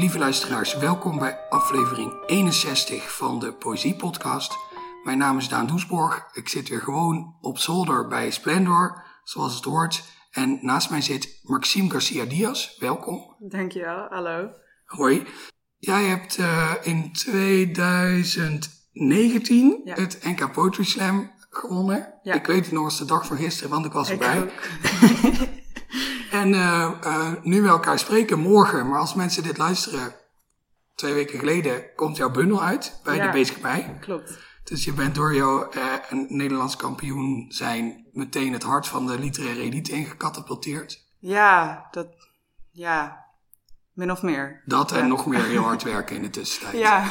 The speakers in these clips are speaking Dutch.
Lieve luisteraars, welkom bij aflevering 61 van de Poëzie Podcast. Mijn naam is Daan Doesborg. Ik zit weer gewoon op zolder bij Splendor, zoals het hoort. En naast mij zit Maxime Garcia Diaz. Welkom. Dankjewel, hallo. Hoi. Jij hebt uh, in 2019 Ja. het NK Poetry Slam gewonnen. Ja. Ik weet het nog als de dag van gisteren, want ik was erbij. En eh, eh, nu we elkaar spreken morgen, maar als mensen dit luisteren, twee weken geleden komt jouw bundel uit bij Ja. de Bezig bij. Klopt. Dus je bent door jouw eh, een Nederlands kampioen zijn meteen het hart van de literaire elite ingecatapulteerd. Ja, dat, ja, min of meer. Dat en nog meer heel hard werken in de tussentijd. Ja,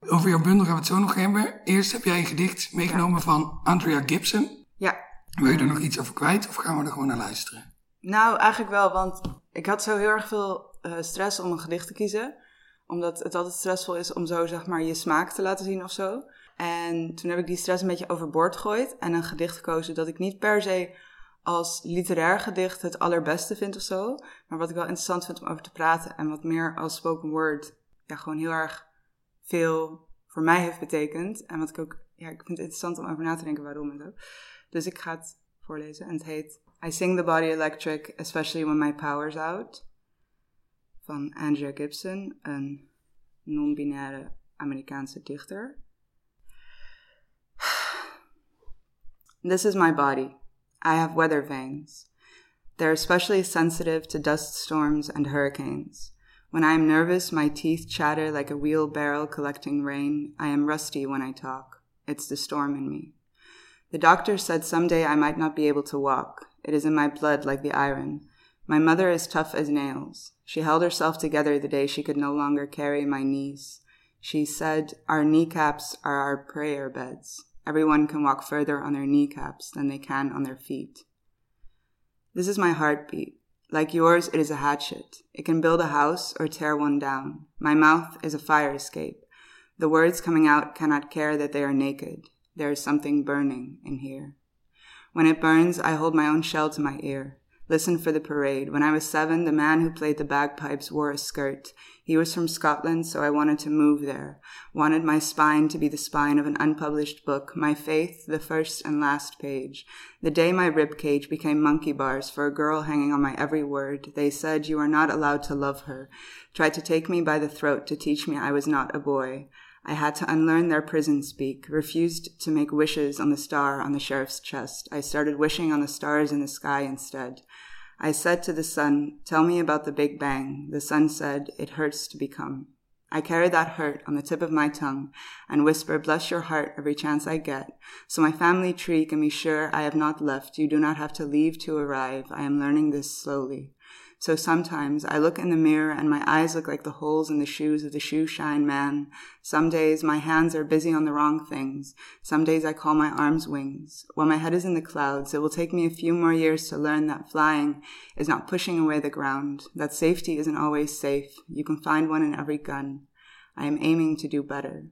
Over jouw bundel gaan we het zo nog hebben. Eerst heb jij een gedicht meegenomen van Andrea Gibson. ja. Wil je er nog iets over kwijt of gaan we er gewoon naar luisteren? Nou, eigenlijk wel, want ik had zo heel erg veel eh, stress om een gedicht te kiezen. Omdat het altijd stressvol is om zo, zeg maar, je smaak te laten zien of zo. En toen heb ik die stress een beetje overboord gegooid en een gedicht gekozen dat ik niet per se als literair gedicht het allerbeste vind of zo. Maar wat ik wel interessant vind om over te praten en wat meer als spoken word, ja, gewoon heel erg veel voor mij heeft betekend. En wat ik ook, ja, ik vind het interessant om over na te denken waarom en zo. Dus ik ga het voorlezen en het heet I Sing the Body Electric, especially when my power's out. Van Andrea Gibson, een non-binaire Amerikaanse dichter. This is my body. I have weather veins. They're especially sensitive to dust storms and hurricanes. When I am nervous, my teeth chatter like a wheelbarrow collecting rain. I am rusty when I talk. It's the storm in me. The doctor said someday I might not be able to walk. It is in my blood like the iron. My mother is tough as nails. She held herself together the day she could no longer carry my knees. She said, Our kneecaps are our prayer beds. Everyone can walk further on their kneecaps than they can on their feet. This is my heartbeat. Like yours, it is a hatchet. It can build a house or tear one down. My mouth is a fire escape. The words coming out cannot care that they are naked. There is something burning in here. When it burns, I hold my own shell to my ear. Listen for the parade. When I was seven, the man who played the bagpipes wore a skirt. He was from Scotland, so I wanted to move there. Wanted my spine to be the spine of an unpublished book, my faith the first and last page. The day my rib cage became monkey bars for a girl hanging on my every word, they said you are not allowed to love her. Tried to take me by the throat to teach me I was not a boy. I had to unlearn their prison speak, refused to make wishes on the star on the sheriff's chest. I started wishing on the stars in the sky instead. I said to the sun, Tell me about the Big Bang. The sun said, It hurts to become. I carry that hurt on the tip of my tongue and whisper, Bless your heart every chance I get. So my family tree can be sure I have not left. You do not have to leave to arrive. I am learning this slowly. So sometimes I look in the mirror and my eyes look like the holes in the shoes of the shoe shine man. Some days my hands are busy on the wrong things. Some days I call my arms wings. While my head is in the clouds, it will take me a few more years to learn that flying is not pushing away the ground, that safety isn't always safe. You can find one in every gun. I am aiming to do better.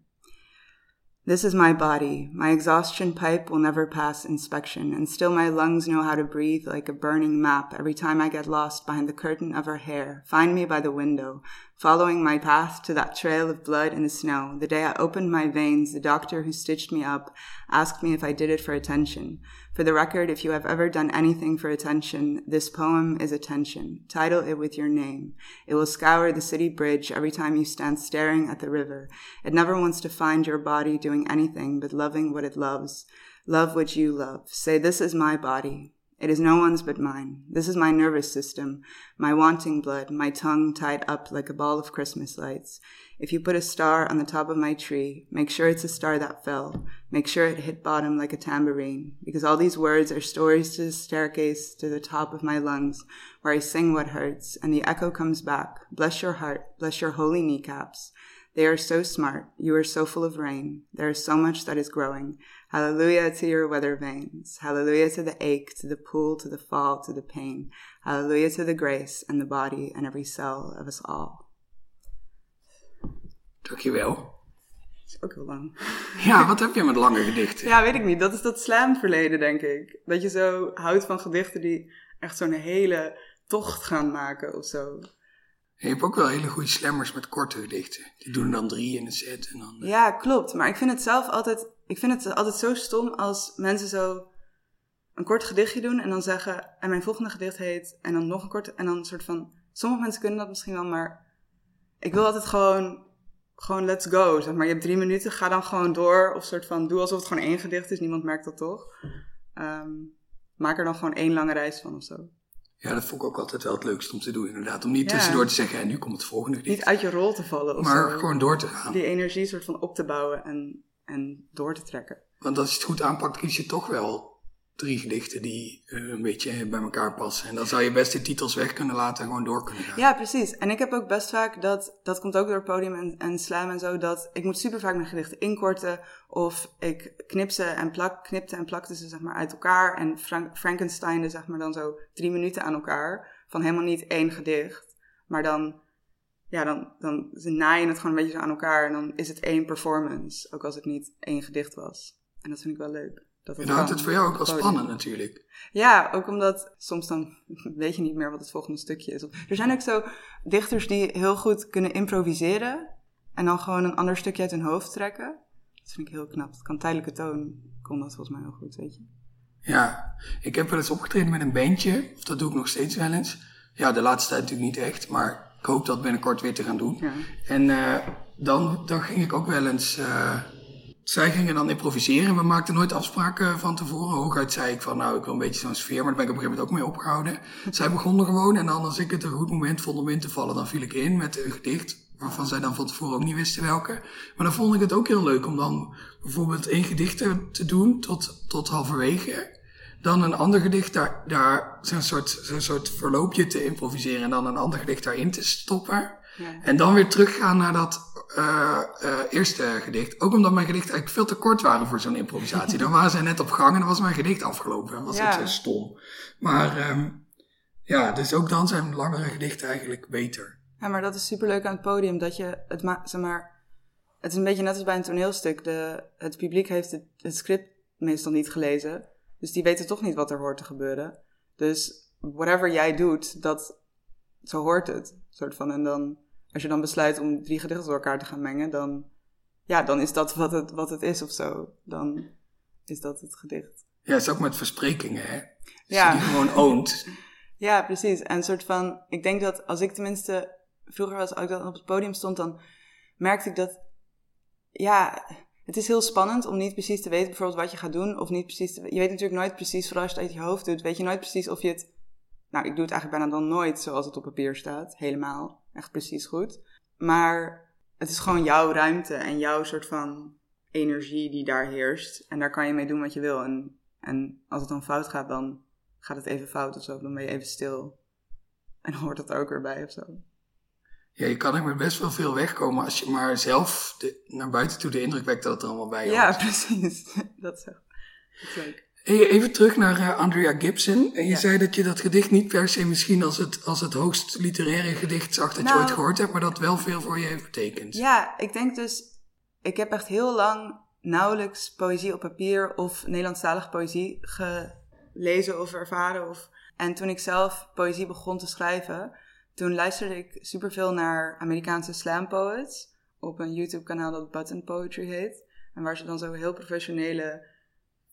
This is my body. My exhaustion pipe will never pass inspection, and still my lungs know how to breathe like a burning map every time I get lost behind the curtain of her hair. Find me by the window, following my path to that trail of blood in the snow. The day I opened my veins, the doctor who stitched me up asked me if I did it for attention. For the record, if you have ever done anything for attention, this poem is attention. Title it with your name. It will scour the city bridge every time you stand staring at the river. It never wants to find your body doing anything but loving what it loves. Love what you love. Say, This is my body. It is no one's but mine. This is my nervous system, my wanting blood, my tongue tied up like a ball of Christmas lights. If you put a star on the top of my tree, make sure it's a star that fell. Make sure it hit bottom like a tambourine, because all these words are stories to the staircase to the top of my lungs, where I sing what hurts, and the echo comes back. Bless your heart, bless your holy kneecaps. They are so smart. You are so full of rain. There is so much that is growing. Hallelujah to your weather veins. Hallelujah to the ache, to the pull, to the fall, to the pain. Hallelujah to the grace and the body and every cell of us all. Dankjewel. Dat is ook heel lang. Ja, wat heb je met lange gedichten? Ja, weet ik niet. Dat is dat slamverleden, denk ik. Dat je zo houdt van gedichten die echt zo'n hele tocht gaan maken of zo. Je hebt ook wel hele goede slammers met korte gedichten. Die doen dan drie in een set. En dan, Ja, klopt. Maar ik vind het zelf altijd, ik vind het altijd zo stom als mensen zo een kort gedichtje doen en dan zeggen, en mijn volgende gedicht heet, en dan nog een kort, en dan een soort van, sommige mensen kunnen dat misschien wel, maar ik wil altijd gewoon, gewoon let's go, zeg maar. Je hebt drie minuten, ga dan gewoon door, of soort van, doe alsof het gewoon één gedicht is, niemand merkt dat toch. Ehm, maak er dan gewoon één lange reis van of zo. Ja, dat vond ik ook altijd wel het leukste om te doen, inderdaad. Om niet Ja. tussendoor te zeggen, en nu komt het volgende Niet uit je rol te vallen of Maar zo. gewoon door te gaan. Die energie soort van op te bouwen en, en door te trekken. Want als je het goed aanpakt, kies je toch wel drie gedichten die eh, een beetje bij elkaar passen. En dan zou je best de titels weg kunnen laten en gewoon door kunnen gaan. Ja, precies. En ik heb ook best vaak dat, dat komt ook door podium en, en slam en zo, dat ik moet super vaak mijn gedichten inkorten. Of ik knip ze en plak, knipte en plakte ze zeg maar uit elkaar. En Frank, Frankensteinde zeg maar dan zo drie minuten aan elkaar. Van helemaal niet één gedicht. Maar dan, ja, dan, dan ze naaien het gewoon een beetje zo aan elkaar. En dan is het één performance. Ook als het niet één gedicht was. En dat vind ik wel leuk. Dat En het dan houdt het voor jou ook wel spannend natuurlijk. Ja, ook omdat soms dan weet je niet meer wat het volgende stukje is. Er zijn ook zo dichters die heel goed kunnen improviseren en dan gewoon een ander stukje uit hun hoofd trekken. Dat vind ik heel knap. Kan tijdelijke toon, kon dat volgens mij heel goed, weet je. Ja, ik heb wel eens opgetreden met een bandje. Of dat doe ik nog steeds wel eens. Ja, de laatste tijd natuurlijk niet echt. Maar ik hoop dat binnenkort weer te gaan doen. Ja. En eh, dan, dan ging ik ook wel eens... eh, zij gingen dan improviseren. We maakten nooit afspraken van tevoren. Hooguit zei ik van, nou, ik wil een beetje zo'n sfeer. Maar daar ben ik op een gegeven moment ook mee opgehouden. Zij begonnen gewoon. En dan als ik het een goed moment vond om in te vallen... dan viel ik in met een gedicht... waarvan zij dan van tevoren ook niet wisten welke. Maar dan vond ik het ook heel leuk om dan bijvoorbeeld één gedicht te- doen... tot, tot halverwege... Dan een ander gedicht daar, daar zo'n soort, zo'n soort verloopje te improviseren en dan een ander gedicht daarin te stoppen. Ja. En dan weer teruggaan naar dat eh, eh, eerste gedicht. Ook omdat mijn gedichten eigenlijk veel te kort waren voor zo'n improvisatie. dan waren ze net op gang en dan was mijn gedicht afgelopen. Dat was Ja. ook zo stom. Maar ehm, ja, dus ook dan zijn langere gedichten eigenlijk beter. Ja, maar dat is superleuk aan het podium, dat je het ma zeg maar, het is een beetje net als bij een toneelstuk. De, het publiek heeft het, het script meestal niet gelezen, dus die weten toch niet wat er hoort te gebeuren. Dus whatever jij doet, dat, zo hoort het. Soort van, en dan, als je dan besluit om drie gedichten door elkaar te gaan mengen, dan, ja, dan is dat wat het, wat het is of zo. Dan is dat het gedicht. Ja, het is ook met versprekingen, hè. Als Ja. je die gewoon oont. Ja, precies. En een soort van, ik denk dat als ik tenminste vroeger was, als ik dan op het podium stond, dan merkte ik dat, ja, het is heel spannend om niet precies te weten bijvoorbeeld wat je gaat doen. Of niet precies te, je weet natuurlijk nooit precies, vooral als je het uit je hoofd doet, weet je nooit precies of je het, nou, ik doe het eigenlijk bijna dan nooit zoals het op papier staat, helemaal, echt precies goed. Maar het is gewoon jouw ruimte en jouw soort van energie die daar heerst. En daar kan je mee doen wat je wil. En, en als het dan fout gaat, dan gaat het even fout of zo. Dan ben je even stil. En hoort dat ook weer bij of zo. Ja, je kan er met best wel veel wegkomen als je maar zelf de, naar buiten toe de indruk wekt dat het er allemaal bij hoort. Ja, precies. Dat is, dat is leuk. Hey, Even terug naar eh, Andrea Gibson. En je Ja. zei dat je dat gedicht niet per se misschien als het, als het hoogst literaire gedicht zag dat je Nou- ooit gehoord hebt, maar dat wel veel voor je heeft betekend. Ja, ik denk dus... Ik heb echt heel lang nauwelijks poëzie op papier of Nederlandstalige poëzie gelezen of ervaren. Of... En toen ik zelf poëzie begon te schrijven, toen luisterde ik superveel naar Amerikaanse slam poets op een YouTube-kanaal dat Button Poetry heet. En waar ze dan zo heel professionele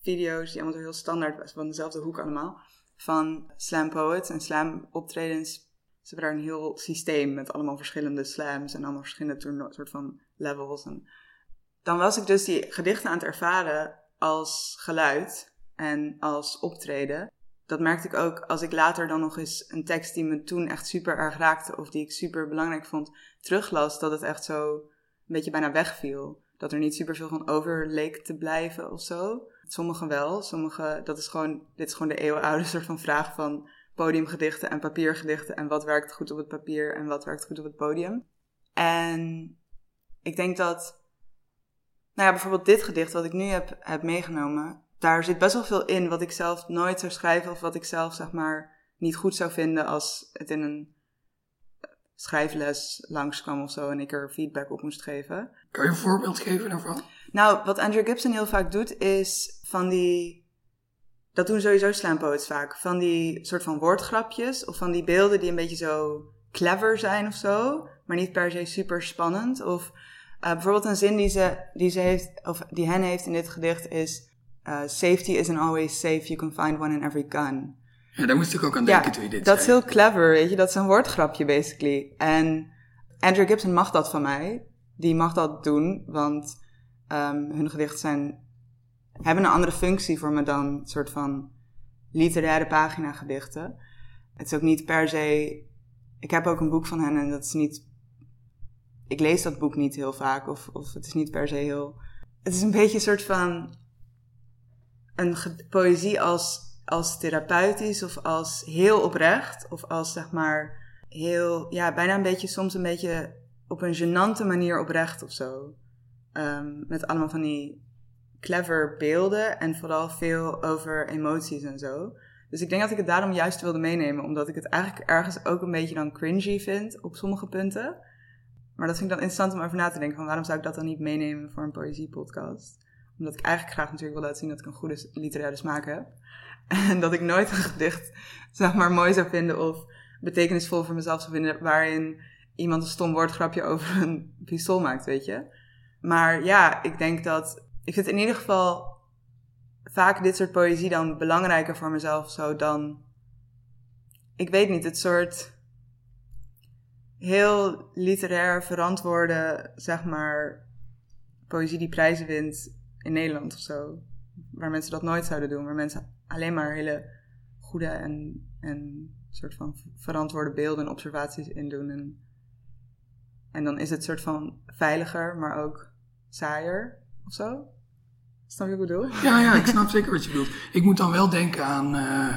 video's, die allemaal heel standaard van dezelfde hoek allemaal, van slam poets en slam optredens. Ze hebben daar een heel systeem met allemaal verschillende slams en allemaal verschillende soort van levels. En dan was ik dus die gedichten aan het ervaren als geluid en als optreden. Dat merkte ik ook als ik later dan nog eens een tekst die me toen echt super erg raakte of die ik super belangrijk vond teruglas, dat het echt zo een beetje bijna wegviel. Dat er niet super veel van over leek te blijven of zo. Sommige wel, sommige, dat is gewoon, dit is gewoon de eeuwenoude soort van vraag van podiumgedichten en papiergedichten en wat werkt goed op het papier en wat werkt goed op het podium. En ik denk dat, nou ja, bijvoorbeeld dit gedicht wat ik nu heb, heb meegenomen, daar zit best wel veel in wat ik zelf nooit zou schrijven of wat ik zelf zeg maar niet goed zou vinden als het in een schrijfles langskwam of zo en ik er feedback op moest geven. Kan je een voorbeeld geven daarvan? Nou, wat Andrew Gibson heel vaak doet, is van die. Dat doen sowieso slam poets vaak. Van die soort van woordgrapjes of van die beelden die een beetje zo clever zijn of zo, maar niet per se super spannend. Of uh, bijvoorbeeld een zin die ze, die ze heeft, of die hen heeft in dit gedicht is: uh, Safety isn't always safe, you can find one in every gun. Ja, daar moest ik ook aan denken toen je dit dat is heel clever, weet je. Dat is een woordgrapje, basically. En Andrew Gibson mag dat van mij. Die mag dat doen, want um, hun gedichten zijn, hebben een andere functie voor me dan een soort van literaire pagina gedichten. Het is ook niet per se... Ik heb ook een boek van hen en dat is niet... Ik lees dat boek niet heel vaak of, of het is niet per se heel... Het is een beetje een soort van... Een poëzie als, als therapeutisch of als heel oprecht of als zeg maar heel... Ja, bijna een beetje soms een beetje op een genante manier oprecht of zo. Um, met allemaal van die clever beelden en vooral veel over emoties en zo. Dus ik denk dat ik het daarom juist wilde meenemen, omdat ik het eigenlijk ergens ook een beetje dan cringy vind op sommige punten. Maar dat vind ik dan interessant om over na te denken van waarom zou ik dat dan niet meenemen voor een poëziepodcast? Omdat ik eigenlijk graag natuurlijk wil laten zien dat ik een goede literaire smaak heb. En dat ik nooit een gedicht zeg maar mooi zou vinden of betekenisvol voor mezelf zou vinden waarin iemand een stom woordgrapje over een pistool maakt, weet je. Maar ja, ik denk dat. Ik vind in ieder geval vaak dit soort poëzie dan belangrijker voor mezelf zo dan. Ik weet niet, het soort. heel literair verantwoorde, zeg maar. poëzie die prijzen wint in Nederland of zo. Waar mensen dat nooit zouden doen. Waar mensen alleen maar hele goede en, en soort van verantwoorde beelden en observaties in doen. En, en dan is het soort van veiliger, maar ook saaier of zo. Snap je wat ik bedoel? Ja, ja, ik snap zeker wat je bedoelt. Ik moet dan wel denken aan uh,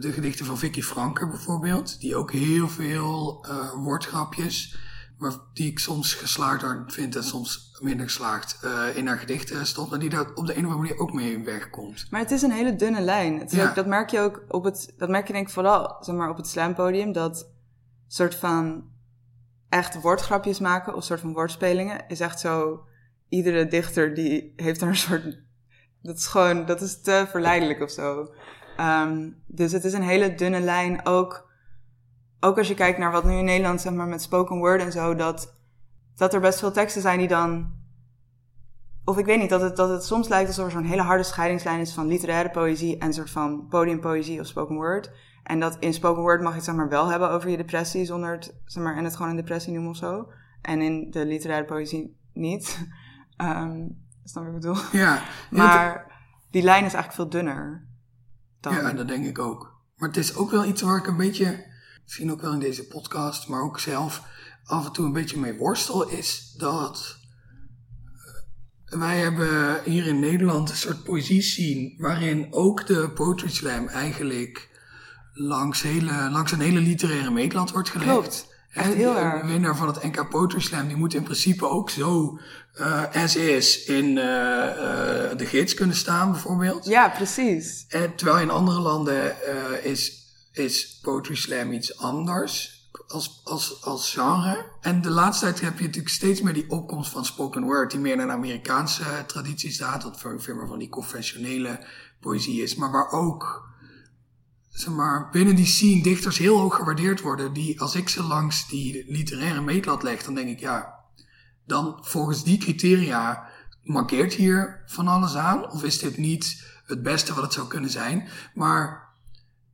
de gedichten van Vicky Franker bijvoorbeeld. Die ook heel veel uh, woordgrapjes, maar die ik soms geslaagder vind en soms minder geslaagd, uh, in haar gedichten stopt. En die daar op de een of andere manier ook mee wegkomt. Maar het is een hele dunne lijn. Het ja. ook, dat merk je ook op het, dat merk je denk ik vooral zeg maar, op het slampodium. Dat soort van echt woordgrapjes maken of soort van woordspelingen is echt zo iedere dichter die heeft er een soort. Dat is gewoon, dat is te verleidelijk of zo. Um, dus het is een hele dunne lijn. Ook, ook als je kijkt naar wat nu in Nederland, zeg maar, met spoken word en zo, dat, dat er best veel teksten zijn die dan. Of ik weet niet, dat het, dat het soms lijkt alsof er zo'n hele harde scheidingslijn is van literaire poëzie en soort van podiumpoëzie of spoken word. En dat in spoken word mag je het zeg maar wel hebben over je depressie zonder zeg maar, en het gewoon een depressie noemen of zo. En in de literaire poëzie niet. Um, snap je wat ik bedoel? Ja. maar die lijn is eigenlijk veel dunner. Dan... Ja, dat denk ik ook. Maar het is ook wel iets waar ik een beetje, misschien ook wel in deze podcast, maar ook zelf af en toe een beetje mee worstel, is dat eh, wij hebben hier in Nederland een soort poëzie zien waarin ook de poetry slam eigenlijk langs, hele, langs een hele literaire meetland wordt gelegd. Klopt. Echt heel erg. De winnaar van het NK Poetry Slam, die moet in principe ook zo as is in uh, uh, de gids kunnen staan, bijvoorbeeld. Ja, precies. En terwijl in andere landen is, is Poetry Slam iets anders als, als, als genre. En de laatste tijd heb je natuurlijk steeds meer die opkomst van spoken word, die meer in een Amerikaanse traditie staat, wat veel meer van die conventionele poëzie is, maar waar ook zeg maar, binnen die scene dichters heel hoog gewaardeerd worden. Die, als ik ze langs die literaire meetlat leg, dan denk ik, ja, dan volgens die criteria markeert hier van alles aan? Of is dit niet het beste wat het zou kunnen zijn? Maar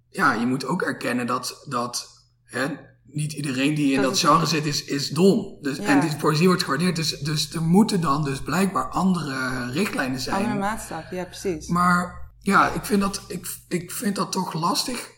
ja, je moet ook erkennen dat, dat hè, niet iedereen die in dat, genre zit is, is dom. Dus, En die poëzie wordt gewaardeerd. Dus, dus er moeten dan dus blijkbaar andere richtlijnen zijn. Andere maatstaven, ja precies. Maar ja, ik vind dat, ik, ik vind dat toch lastig.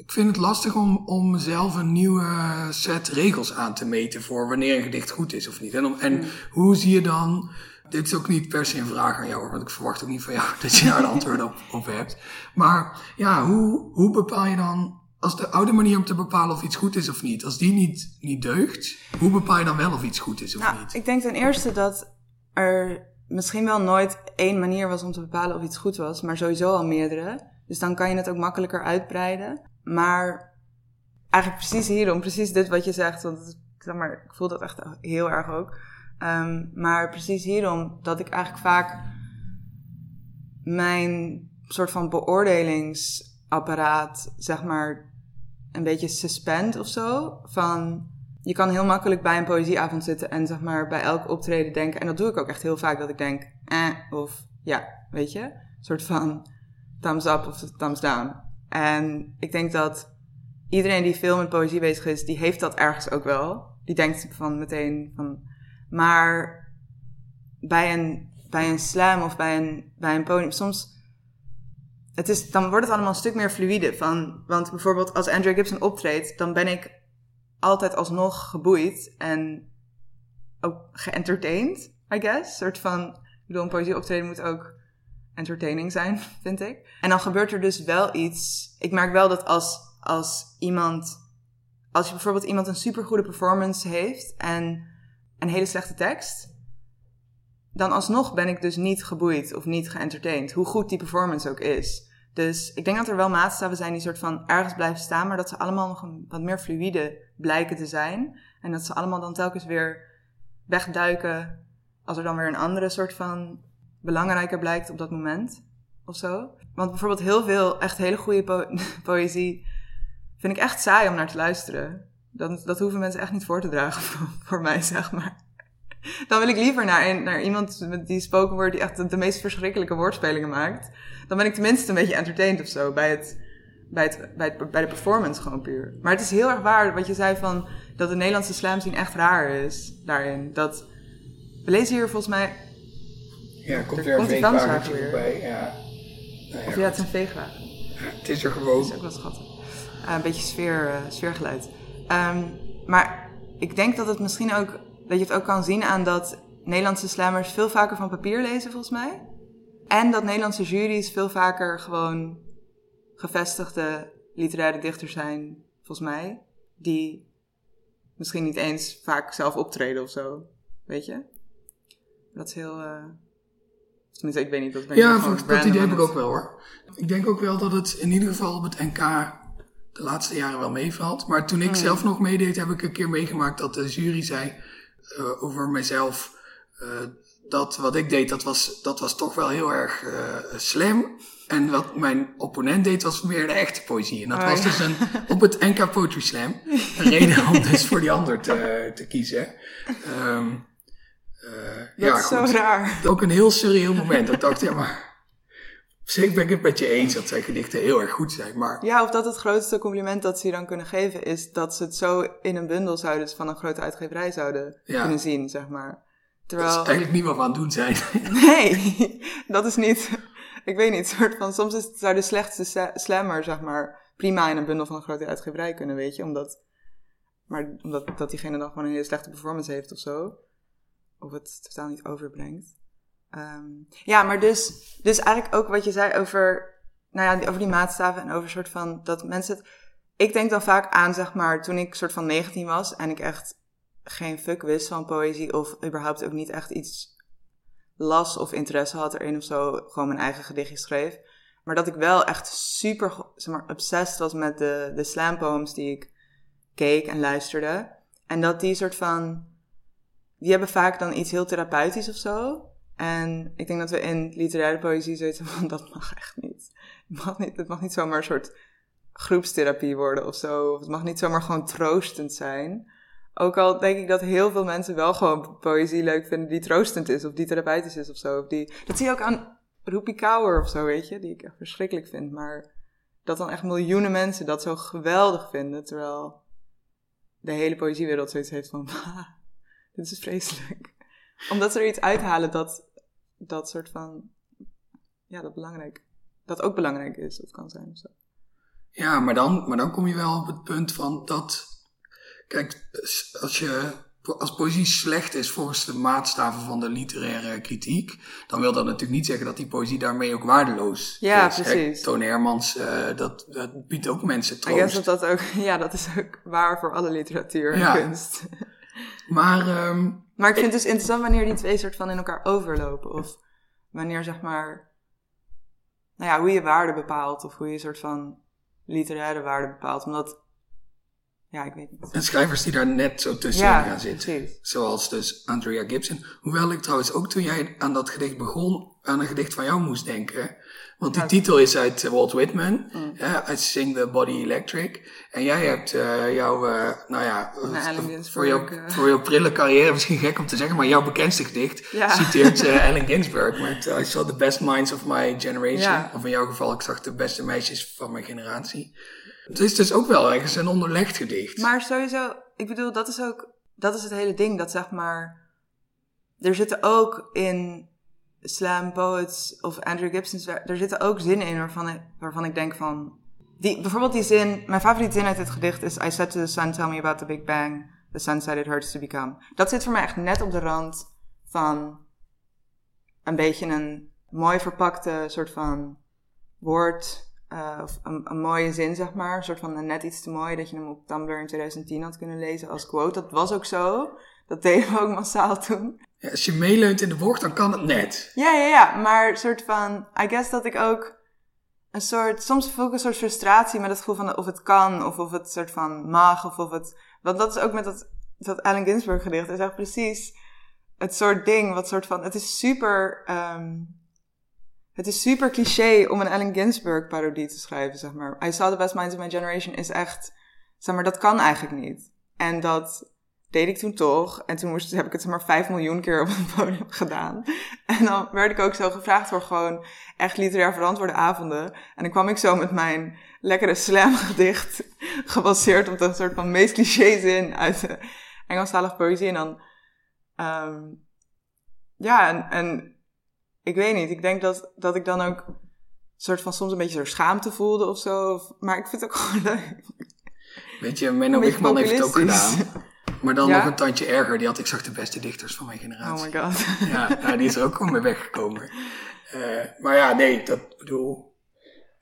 Ik vind het lastig om, om zelf een nieuwe set regels aan te meten voor wanneer een gedicht goed is of niet. En, om, en hmm. hoe zie je dan, dit is ook niet per se een vraag aan jou, want ik verwacht ook niet van jou dat je daar een antwoord op, op hebt. Maar ja, hoe, hoe bepaal je dan, als de oude manier om te bepalen of iets goed is of niet, als die niet, niet deugt, hoe bepaal je dan wel of iets goed is of nou, niet? Ik denk ten eerste dat er misschien wel nooit één manier was om te bepalen of iets goed was, maar sowieso al meerdere. Dus dan kan je het ook makkelijker uitbreiden. Maar eigenlijk precies hierom, precies dit wat je zegt, want zeg maar, ik voel dat echt heel erg ook. Um, maar precies hierom dat ik eigenlijk vaak mijn soort van beoordelingsapparaat, zeg maar, een beetje suspend of zo. Van, je kan heel makkelijk bij een poëzieavond zitten en zeg maar bij elk optreden denken. En dat doe ik ook echt heel vaak, dat ik denk, eh, of ja, weet je. Een soort van thumbs up of thumbs down. En ik denk dat iedereen die veel met poëzie bezig is, die heeft dat ergens ook wel. Die denkt van meteen van, maar bij een, bij een slam of bij een, bij een podium, soms het is, dan wordt het allemaal een stuk meer fluïde. Van, want bijvoorbeeld als Andrew Gibson optreedt, dan ben ik altijd alsnog geboeid en ook geëntertained, I guess. Een soort van, ik bedoel, een poëzie optreden moet ook entertaining zijn, vind ik. En dan gebeurt er dus wel iets. Ik merk wel dat als, als iemand, als je bijvoorbeeld iemand een supergoede performance heeft en een hele slechte tekst, dan alsnog ben ik dus niet geboeid of niet geëntertained, hoe goed die performance ook is. Dus ik denk dat er wel maatstaven zijn die soort van ergens blijven staan, maar dat ze allemaal nog een, wat meer fluïde blijken te zijn. En dat ze allemaal dan telkens weer wegduiken als er dan weer een andere soort van belangrijker blijkt op dat moment of zo. Want bijvoorbeeld heel veel echt hele goede poëzie vind ik echt saai om naar te luisteren. Dat, dat hoeven mensen echt niet voor te dragen voor, mij, zeg maar. Dan wil ik liever naar, naar iemand die spoken word die echt de meest verschrikkelijke woordspelingen maakt dan ben ik tenminste een beetje entertained of zo bij, het, bij, het, bij, het, bij de performance gewoon puur. Maar het is heel erg waar wat je zei van dat de Nederlandse slam scene echt raar is daarin. Dat, we lezen hier volgens mij... Ja, komt weer een veegwagen bij. Ja. Nou ja, of ja, het is een veegwagen. het is er gewoon. Dat is ook wel schattig. Uh, een beetje sfeer, uh, sfeergeluid. Um, maar ik denk dat het misschien ook, dat je het ook kan zien aan dat Nederlandse slammers veel vaker van papier lezen volgens mij. En dat Nederlandse jury's veel vaker gewoon gevestigde literaire dichters zijn, volgens mij. Die misschien niet eens vaak zelf optreden of zo. Weet je? Dat is heel. Uh... Ik weet niet. Dat ben ja, dat, dat idee heb ik ook wel hoor. Ik denk ook wel dat het in ieder geval op het NK de laatste jaren wel meevalt. Maar toen ik hmm. zelf nog meedeed, heb ik een keer meegemaakt dat de jury zei uh, over mezelf. Uh, dat wat ik deed, dat was, dat was toch wel heel erg uh, slim. En wat mijn opponent deed, was meer de echte poëzie. En dat oh, was dus een, op het NK Poetry Slam. Een reden om dus voor die ander te, te kiezen. Um, dat ja, is goed. zo raar. Ook een heel surreal moment. Dat dacht, ja maar... Zeker ben ik het met je eens dat zijn gedichten heel erg goed zijn, maar... Ja, of dat het grootste compliment dat ze je dan kunnen geven is dat ze het zo in een bundel zouden, van een grote uitgeverij zouden kunnen zien, zeg maar. Terwijl... Dat is eigenlijk niet wat we aan het doen zijn. Nee, dat is niet... Ik weet niet, soort van, soms is zou de slechtste slammer, zeg maar, prima in een bundel van een grote uitgeverij kunnen, weet je. Omdat, maar omdat dat diegene dan gewoon een hele slechte performance heeft of zo. Of het totaal niet overbrengt. Um, ja, maar dus, dus eigenlijk ook wat je zei over, nou ja, over die maatstaven en over soort van, dat mensen het... Ik denk dan vaak aan, zeg maar, toen ik soort van 19 was en ik echt geen fuck wist van poëzie of überhaupt ook niet echt iets las of interesse had erin of zo, gewoon mijn eigen gedichtje schreef. Maar dat ik wel echt super, zeg maar, obsessed was met de, de slam poems die ik keek en luisterde. En dat die soort van, die hebben vaak dan iets heel therapeutisch of zo. En ik denk dat we in literaire poëzie zoiets van, dat mag echt niet. Het mag niet, het mag niet zomaar een soort groepstherapie worden of zo. Of het mag niet zomaar gewoon troostend zijn. Ook al denk ik dat heel veel mensen wel gewoon poëzie leuk vinden die troostend is of die therapeutisch is of zo. Of die, dat zie je ook aan Roepie Kouwer of zo, weet je, die ik echt verschrikkelijk vind. Maar dat dan echt miljoenen mensen dat zo geweldig vinden, terwijl de hele poëziewereld zoiets heeft van, dit is vreselijk. Omdat ze er iets uithalen dat, dat soort van, ja, dat belangrijk, dat ook belangrijk is of kan zijn of zo. Ja, maar dan, maar dan kom je wel op het punt van dat Kijk, als je als poëzie slecht is volgens de maatstaven van de literaire kritiek, dan wil dat natuurlijk niet zeggen dat die poëzie daarmee ook waardeloos ja, is. precies. Toon Hermans, uh, dat, dat, biedt ook mensen troost. Ik dat dat ook, ja, dat is ook waar voor alle literatuur en kunst. Maar, um, maar ik vind het dus interessant wanneer die twee soort van in elkaar overlopen. Of wanneer zeg maar, nou ja, hoe je waarde bepaalt of hoe je een soort van literaire waarde bepaalt. Omdat Ja, ik weet niet. En schrijvers die daar net zo tussen Ja, gaan zitten. precies. Zoals dus Andrea Gibson. Hoewel ik trouwens ook toen jij aan dat gedicht begon, aan een gedicht van jou moest denken. Want die titel is uit eh, Walt Whitman. Mm. Ja, I Sing the Body Electric. En jij hebt eh, jouw, eh, nou ja, Naar Allen Ginsberg, voor, jouw, voor jouw prille carrière, misschien gek om te zeggen, maar jouw bekendste gedicht Ja. citeert Allen Ginsberg met I saw the best minds of my generation. Ja. Of in jouw geval, ik zag de beste meisjes van mijn generatie. Het is dus ook wel ergens een onderlegd gedicht. Maar sowieso, ik bedoel, dat is ook, dat is het hele ding. Dat zeg maar, er zitten ook in slam poets of Andrew Gibson's werk, er zitten ook zinnen in waarvan ik, waarvan ik denk van, die, bijvoorbeeld die zin, mijn favoriete zin uit dit gedicht is, I said to the sun, tell me about the big bang, the sun said it hurts to become. Dat zit voor mij echt net op de rand van een beetje een mooi verpakte soort van woord, eh, of een, een mooie zin, zeg maar. Een soort van net iets te mooi dat je hem op Tumblr in 2010 had kunnen lezen als quote. Dat was ook zo. Dat deden we ook massaal toen. Als je meeleunt in de bocht, dan kan het net. Ja, ja, ja. Maar soort van, I guess dat ik ook een soort, soms voel ik een soort frustratie met het gevoel van of het kan, of of het soort van mag, of of het, want dat is ook met dat, dat Allen Ginsberg gedicht, is echt precies het soort ding, wat soort van, het is super, ehm, het is super cliché om een Allen Ginsberg parodie te schrijven, zeg maar. I saw the best minds of my generation is echt, zeg maar, dat kan eigenlijk niet. En dat deed ik toen toch. En toen moest, heb ik het maar vijf miljoen keer op het podium gedaan. En dan werd ik ook zo gevraagd voor gewoon echt literair verantwoorde avonden. En dan kwam ik zo met mijn lekkere slam gedicht, gebaseerd op dat soort van meest cliché zin uit de Engelstalige poëzie. En dan, ehm, ja, en, en ik weet niet, ik denk dat, dat ik dan ook soort van soms een beetje zo schaamte voelde of zo. Maar ik vind het ook gewoon leuk. Weet je, Menno Een Wichman heeft het ook gedaan. Maar dan Ja? nog een tandje erger. Die had ik zag de beste dichters van mijn generatie. Oh my god. Ja, nou, die is er ook mee weggekomen. Eh, maar ja, nee, dat bedoel.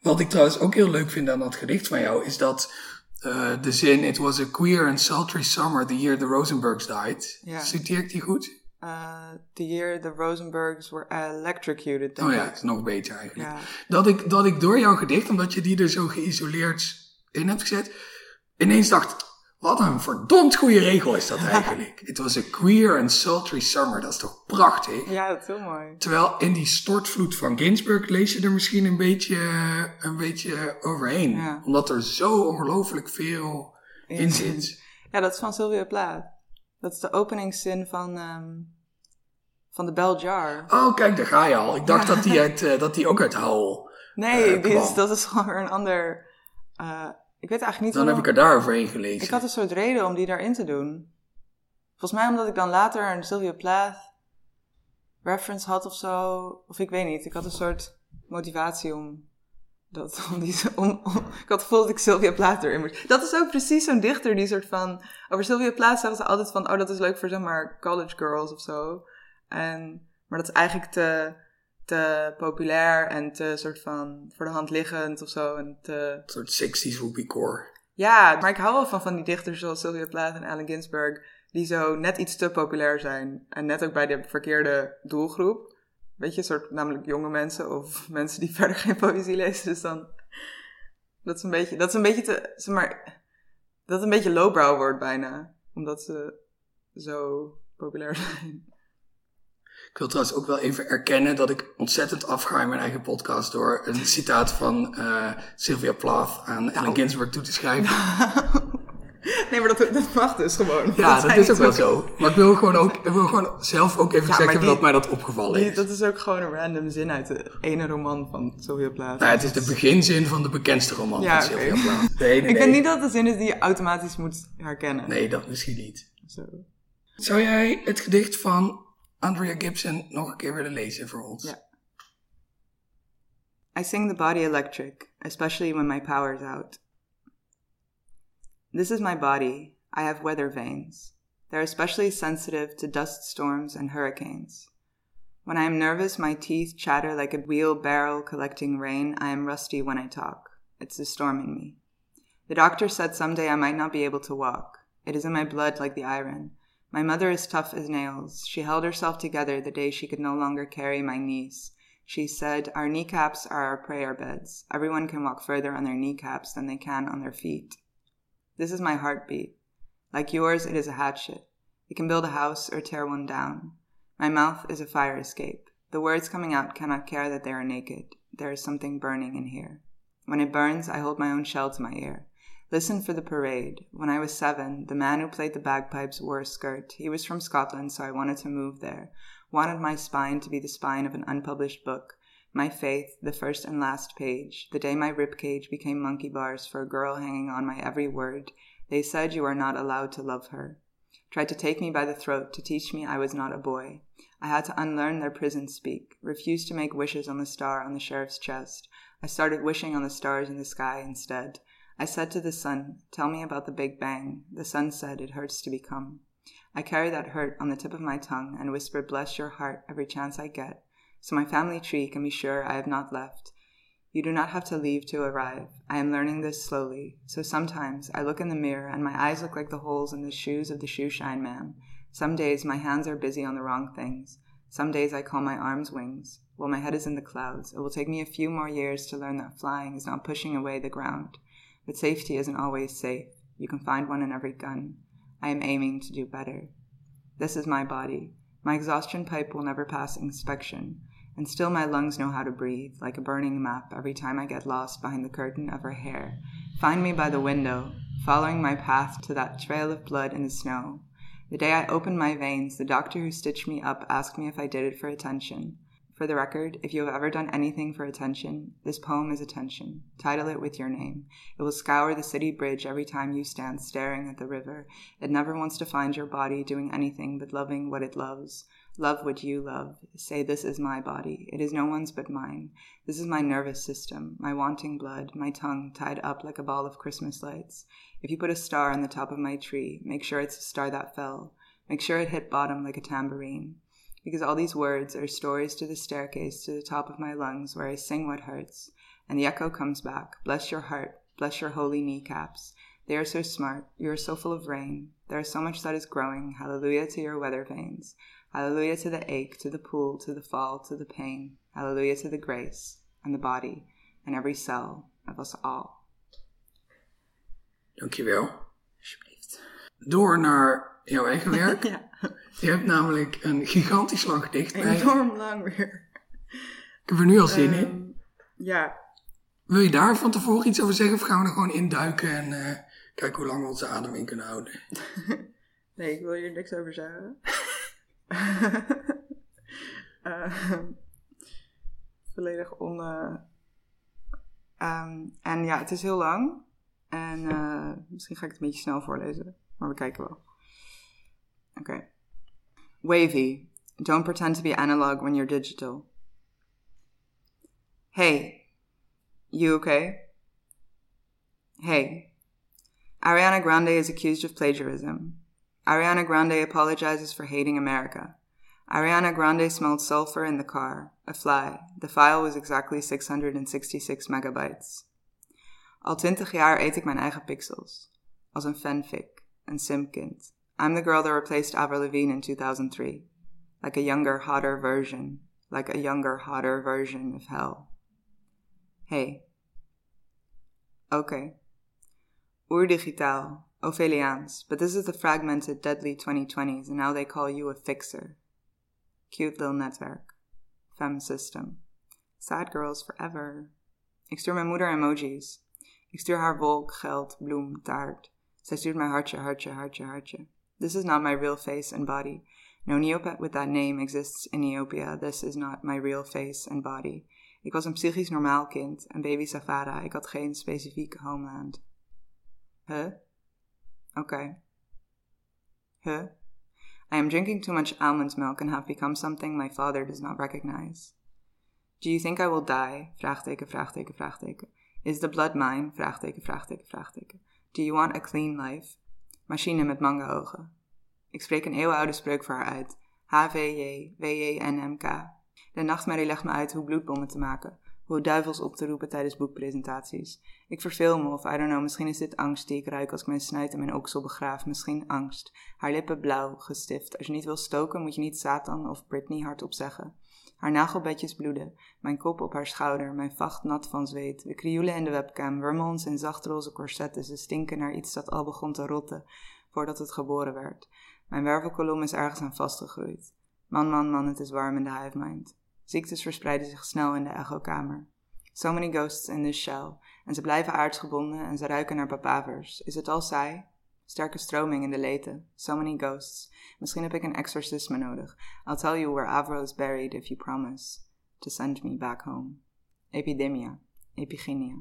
Wat ik trouwens ook heel leuk vind aan dat gedicht van jou, is dat eh, de zin: It was a queer and sultry summer the year the Rosenbergs died. Ja. Citeer ik die goed? Uh, the year the Rosenbergs were electrocuted. Oh ja, is nog beter eigenlijk. Ja. Dat, ik, dat ik door jouw gedicht, omdat je die er zo geïsoleerd in hebt gezet, ineens dacht: wat een verdomd goede regel is dat eigenlijk. It was a queer and sultry summer. Dat is toch prachtig? Ja, dat is heel mooi. Terwijl in die stortvloed van Ginsberg lees je er misschien een beetje, een beetje overheen. Ja. Omdat er zo ongelooflijk veel in zit. Ja, dat is van Sylvia Plath. Dat is de openingszin van, ehm, van de Bell Jar. Oh, kijk, daar ga je al. Ik dacht dat, die uit, eh, dat die ook uit Howl. Nee, die is, dat is gewoon weer een ander... eh, ik weet eigenlijk niet Dan heb ik er daar overheen gelezen. Ik had een soort reden om die daarin te doen. Volgens mij omdat ik dan later een Sylvia Plath reference had of zo. Of ik weet niet. Ik had een soort motivatie om dat. Om die, om, om- ik had het gevoel dat ik Sylvia Plath erin moest. Dat is ook precies zo'n dichter die soort van. Over Sylvia Plath zeggen ze altijd van. Oh, dat is leuk voor zeg maar college girls of zo. En, maar dat is eigenlijk te, te populair en te soort van voor de hand liggend of zo. En te, Een soort 60s whoopiecore. ja, maar ik hou wel van van die dichters zoals Sylvia Plath en Allen Ginsberg, die zo net iets te populair zijn. En net ook bij de verkeerde doelgroep. Weet je, soort namelijk jonge mensen of mensen die verder geen poëzie lezen. Dus dan, dat is een beetje, dat is een beetje te, zeg maar, dat het een beetje lowbrow wordt bijna. Omdat ze zo populair zijn. Ik wil trouwens ook wel even erkennen dat ik ontzettend afga in mijn eigen podcast door een citaat van eh, Sylvia Plath aan Nou. Allen Ginsberg toe te schrijven. nee, maar dat, dat mag dus gewoon. Ja, dat, is ook wel zo. Maar ik wil gewoon ook ik wil gewoon zelf ook even Ja, zeggen die- dat mij dat opgevallen Die- is. dat is ook gewoon een random zin uit de ene roman van Sylvia Plath. Nou, het is de beginzin van de bekendste roman Ja, van. Sylvia Plath. Nee, nee, Ik vind niet dat het de zin is die je automatisch moet herkennen. Nee, dat misschien niet. Zo. Zou jij het gedicht van Andrea Gibson nog een keer willen lezen voor ons? Ja. I sing the body electric, especially when my power's out. This is my body. I have weather vanes. They're especially sensitive to dust storms and hurricanes. When I am nervous, my teeth chatter like a wheelbarrow collecting rain. I am rusty when I talk. It's the storm in me. The doctor said someday I might not be able to walk. It is in my blood like the iron. My mother is tough as nails. She held herself together the day she could no longer carry my niece. She said, Our kneecaps are our prayer beds. Everyone can walk further on their kneecaps than they can on their feet. This is my heartbeat. Like yours, it is a hatchet. It can build a house or tear one down. My mouth is a fire escape. The words coming out cannot care that they are naked. There is something burning in here. When it burns, I hold my own shell to my ear. Listen for the parade. When I was seven, the man who played the bagpipes wore a skirt. He was from Scotland, so I wanted to move there. Wanted my spine to be the spine of an unpublished book. My faith, the first and last page. The day my ribcage became monkey bars for a girl hanging on my every word. They said you are not allowed to love her. Tried to take me by the throat to teach me I was not a boy. I had to unlearn their prison speak. Refused to make wishes on the star on the sheriff's chest. I started wishing on the stars in the sky instead. I said to the sun, Tell me about the Big Bang. The sun said, It hurts to become. I carry that hurt on the tip of my tongue and whisper, Bless your heart every chance I get, so my family tree can be sure I have not left. You do not have to leave to arrive. I am learning this slowly, so sometimes I look in the mirror and my eyes look like the holes in the shoes of the shoeshine man. Some days my hands are busy on the wrong things. Some days I call my arms wings. While my head is in the clouds, it will take me a few more years to learn that flying is not pushing away the ground. But safety isn't always safe. You can find one in every gun. I am aiming to do better. This is my body. My exhaustion pipe will never pass inspection, and still my lungs know how to breathe, like a burning map, every time I get lost behind the curtain of her hair. Find me by the window, following my path to that trail of blood in the snow. The day I opened my veins, the doctor who stitched me up asked me if I did it for attention. For the record, if you have ever done anything for attention, this poem is attention. Title it with your name. It will scour the city bridge every time you stand staring at the river. It never wants to find your body doing anything but loving what it loves. Love what you love. Say, This is my body. It is no one's but mine. This is my nervous system, my wanting blood, my tongue tied up like a ball of Christmas lights. If you put a star on the top of my tree, make sure it's a star that fell. Make sure it hit bottom like a tambourine because all these words are stories to the staircase to the top of my lungs where I sing what hurts, and the echo comes back Bless your heart, bless your holy kneecaps. They are so smart, you are so full of rain. There is so much that is growing. Hallelujah to your weather vanes. Hallelujah to the ache, to the pool, to the fall, to the pain. Hallelujah to the grace and the body and every cell of us all. Dankjewel. Alsjeblieft. Door naar jouw eigen werk. ja. Je hebt namelijk een gigantisch lang gedicht bij Enorm lang weer. Ik heb er nu al zin in. Ehm, ja. Wil je daar van tevoren iets over zeggen of gaan we er gewoon induiken en uh, kijken hoe lang we onze adem in kunnen houden? nee, ik wil hier niks over zeggen. uh, volledig on. Um, en ja, het is heel lang. En uh, misschien ga ik het een beetje snel voorlezen, maar we kijken wel. Oké. Okay. Wavy. Don't pretend to be analog when you're digital. Hey. You okay? Hey. Ariana Grande is accused of plagiarism. Ariana Grande apologizes for hating America. Ariana Grande smelled sulfur in the car, a fly. The file was exactly 666 megabytes. Al twintig jaar eet ik mijn eigen pixels. Als een fanfic, een simkind. I'm the girl that replaced Avril Lavigne in 2003. Like a younger, hotter version. Like a younger, hotter version of hell. Hey. Okay. Ur Urdigitaal, Opheliaans, but this is the fragmented, deadly 2020s, and now they call you a fixer. Cute little netwerk. Fem system. Sad girls forever. Ik stuur mijn moeder emojis. Ik stuur haar wolk, geld, bloem, taart. Zij stuurt mij hartje, hartje, hartje, hartje. This is not my real face and body. No Neopet with that name exists in Neopia. This is not my real face and body. Ik was een psychisch normaal kind, een baby Safara. Ik had geen specifieke homeland. Huh? Okay. Huh? I am drinking too much almond milk and have become something my father does not recognize. Do you think I will die? Vraagteken, vraagteken, vraagteken. Is the blood mine? Vraagteken, vraagteken, vraagteken. Do you want a clean life? Machine met manga-ogen. Ik spreek een eeuwenoude spreuk voor haar uit. H-V-J-W-J-N-M-K. De nachtmerrie legt me uit hoe bloedbommen te maken. Hoe duivels op te roepen tijdens boekpresentaties. Ik verveel me of, I don't know, misschien is dit angst die ik ruik als ik mijn snuit en mijn oksel begraaf. Misschien angst. Haar lippen blauw, gestift. Als je niet wil stoken, moet je niet Satan of Britney hardop zeggen. Haar nagelbedjes bloeden, mijn kop op haar schouder, mijn vacht nat van zweet. We krioelen in de webcam, ons in zachtroze corsetten. Ze stinken naar iets dat al begon te rotten voordat het geboren werd. Mijn wervelkolom is ergens aan vastgegroeid. Man, man, man, het is warm in de hive mind. Ziektes verspreiden zich snel in de echokamer. So many ghosts in this shell. En ze blijven aardsgebonden en ze ruiken naar papavers. Is het al saai? Sterke stroming in de lete. So many ghosts. Misschien heb ik een exorcisme nodig. I'll tell you where Avro is buried if you promise to send me back home. Epidemia. Epigenia.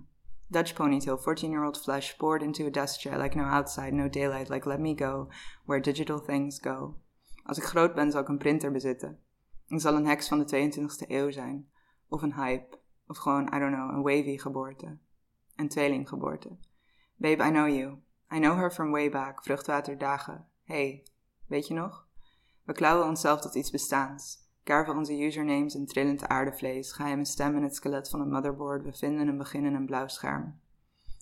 Dutch ponytail, 14 year old flesh poured into a dust chair like no outside, no daylight, like let me go, where digital things go. Als ik groot ben, zal ik een printer bezitten. Ik zal een heks van de 22e eeuw zijn. Of een hype. Of gewoon, I don't know, een wavy geboorte. Een tweelinggeboorte. Babe, I know you. I know her from way back, vruchtwaterdagen. Hey, weet je nog? We klauwen onszelf tot iets bestaans. Kerven onze usernames in trillend aardevlees, geheime stem in het skelet van een motherboard, we vinden een begin in een blauw scherm.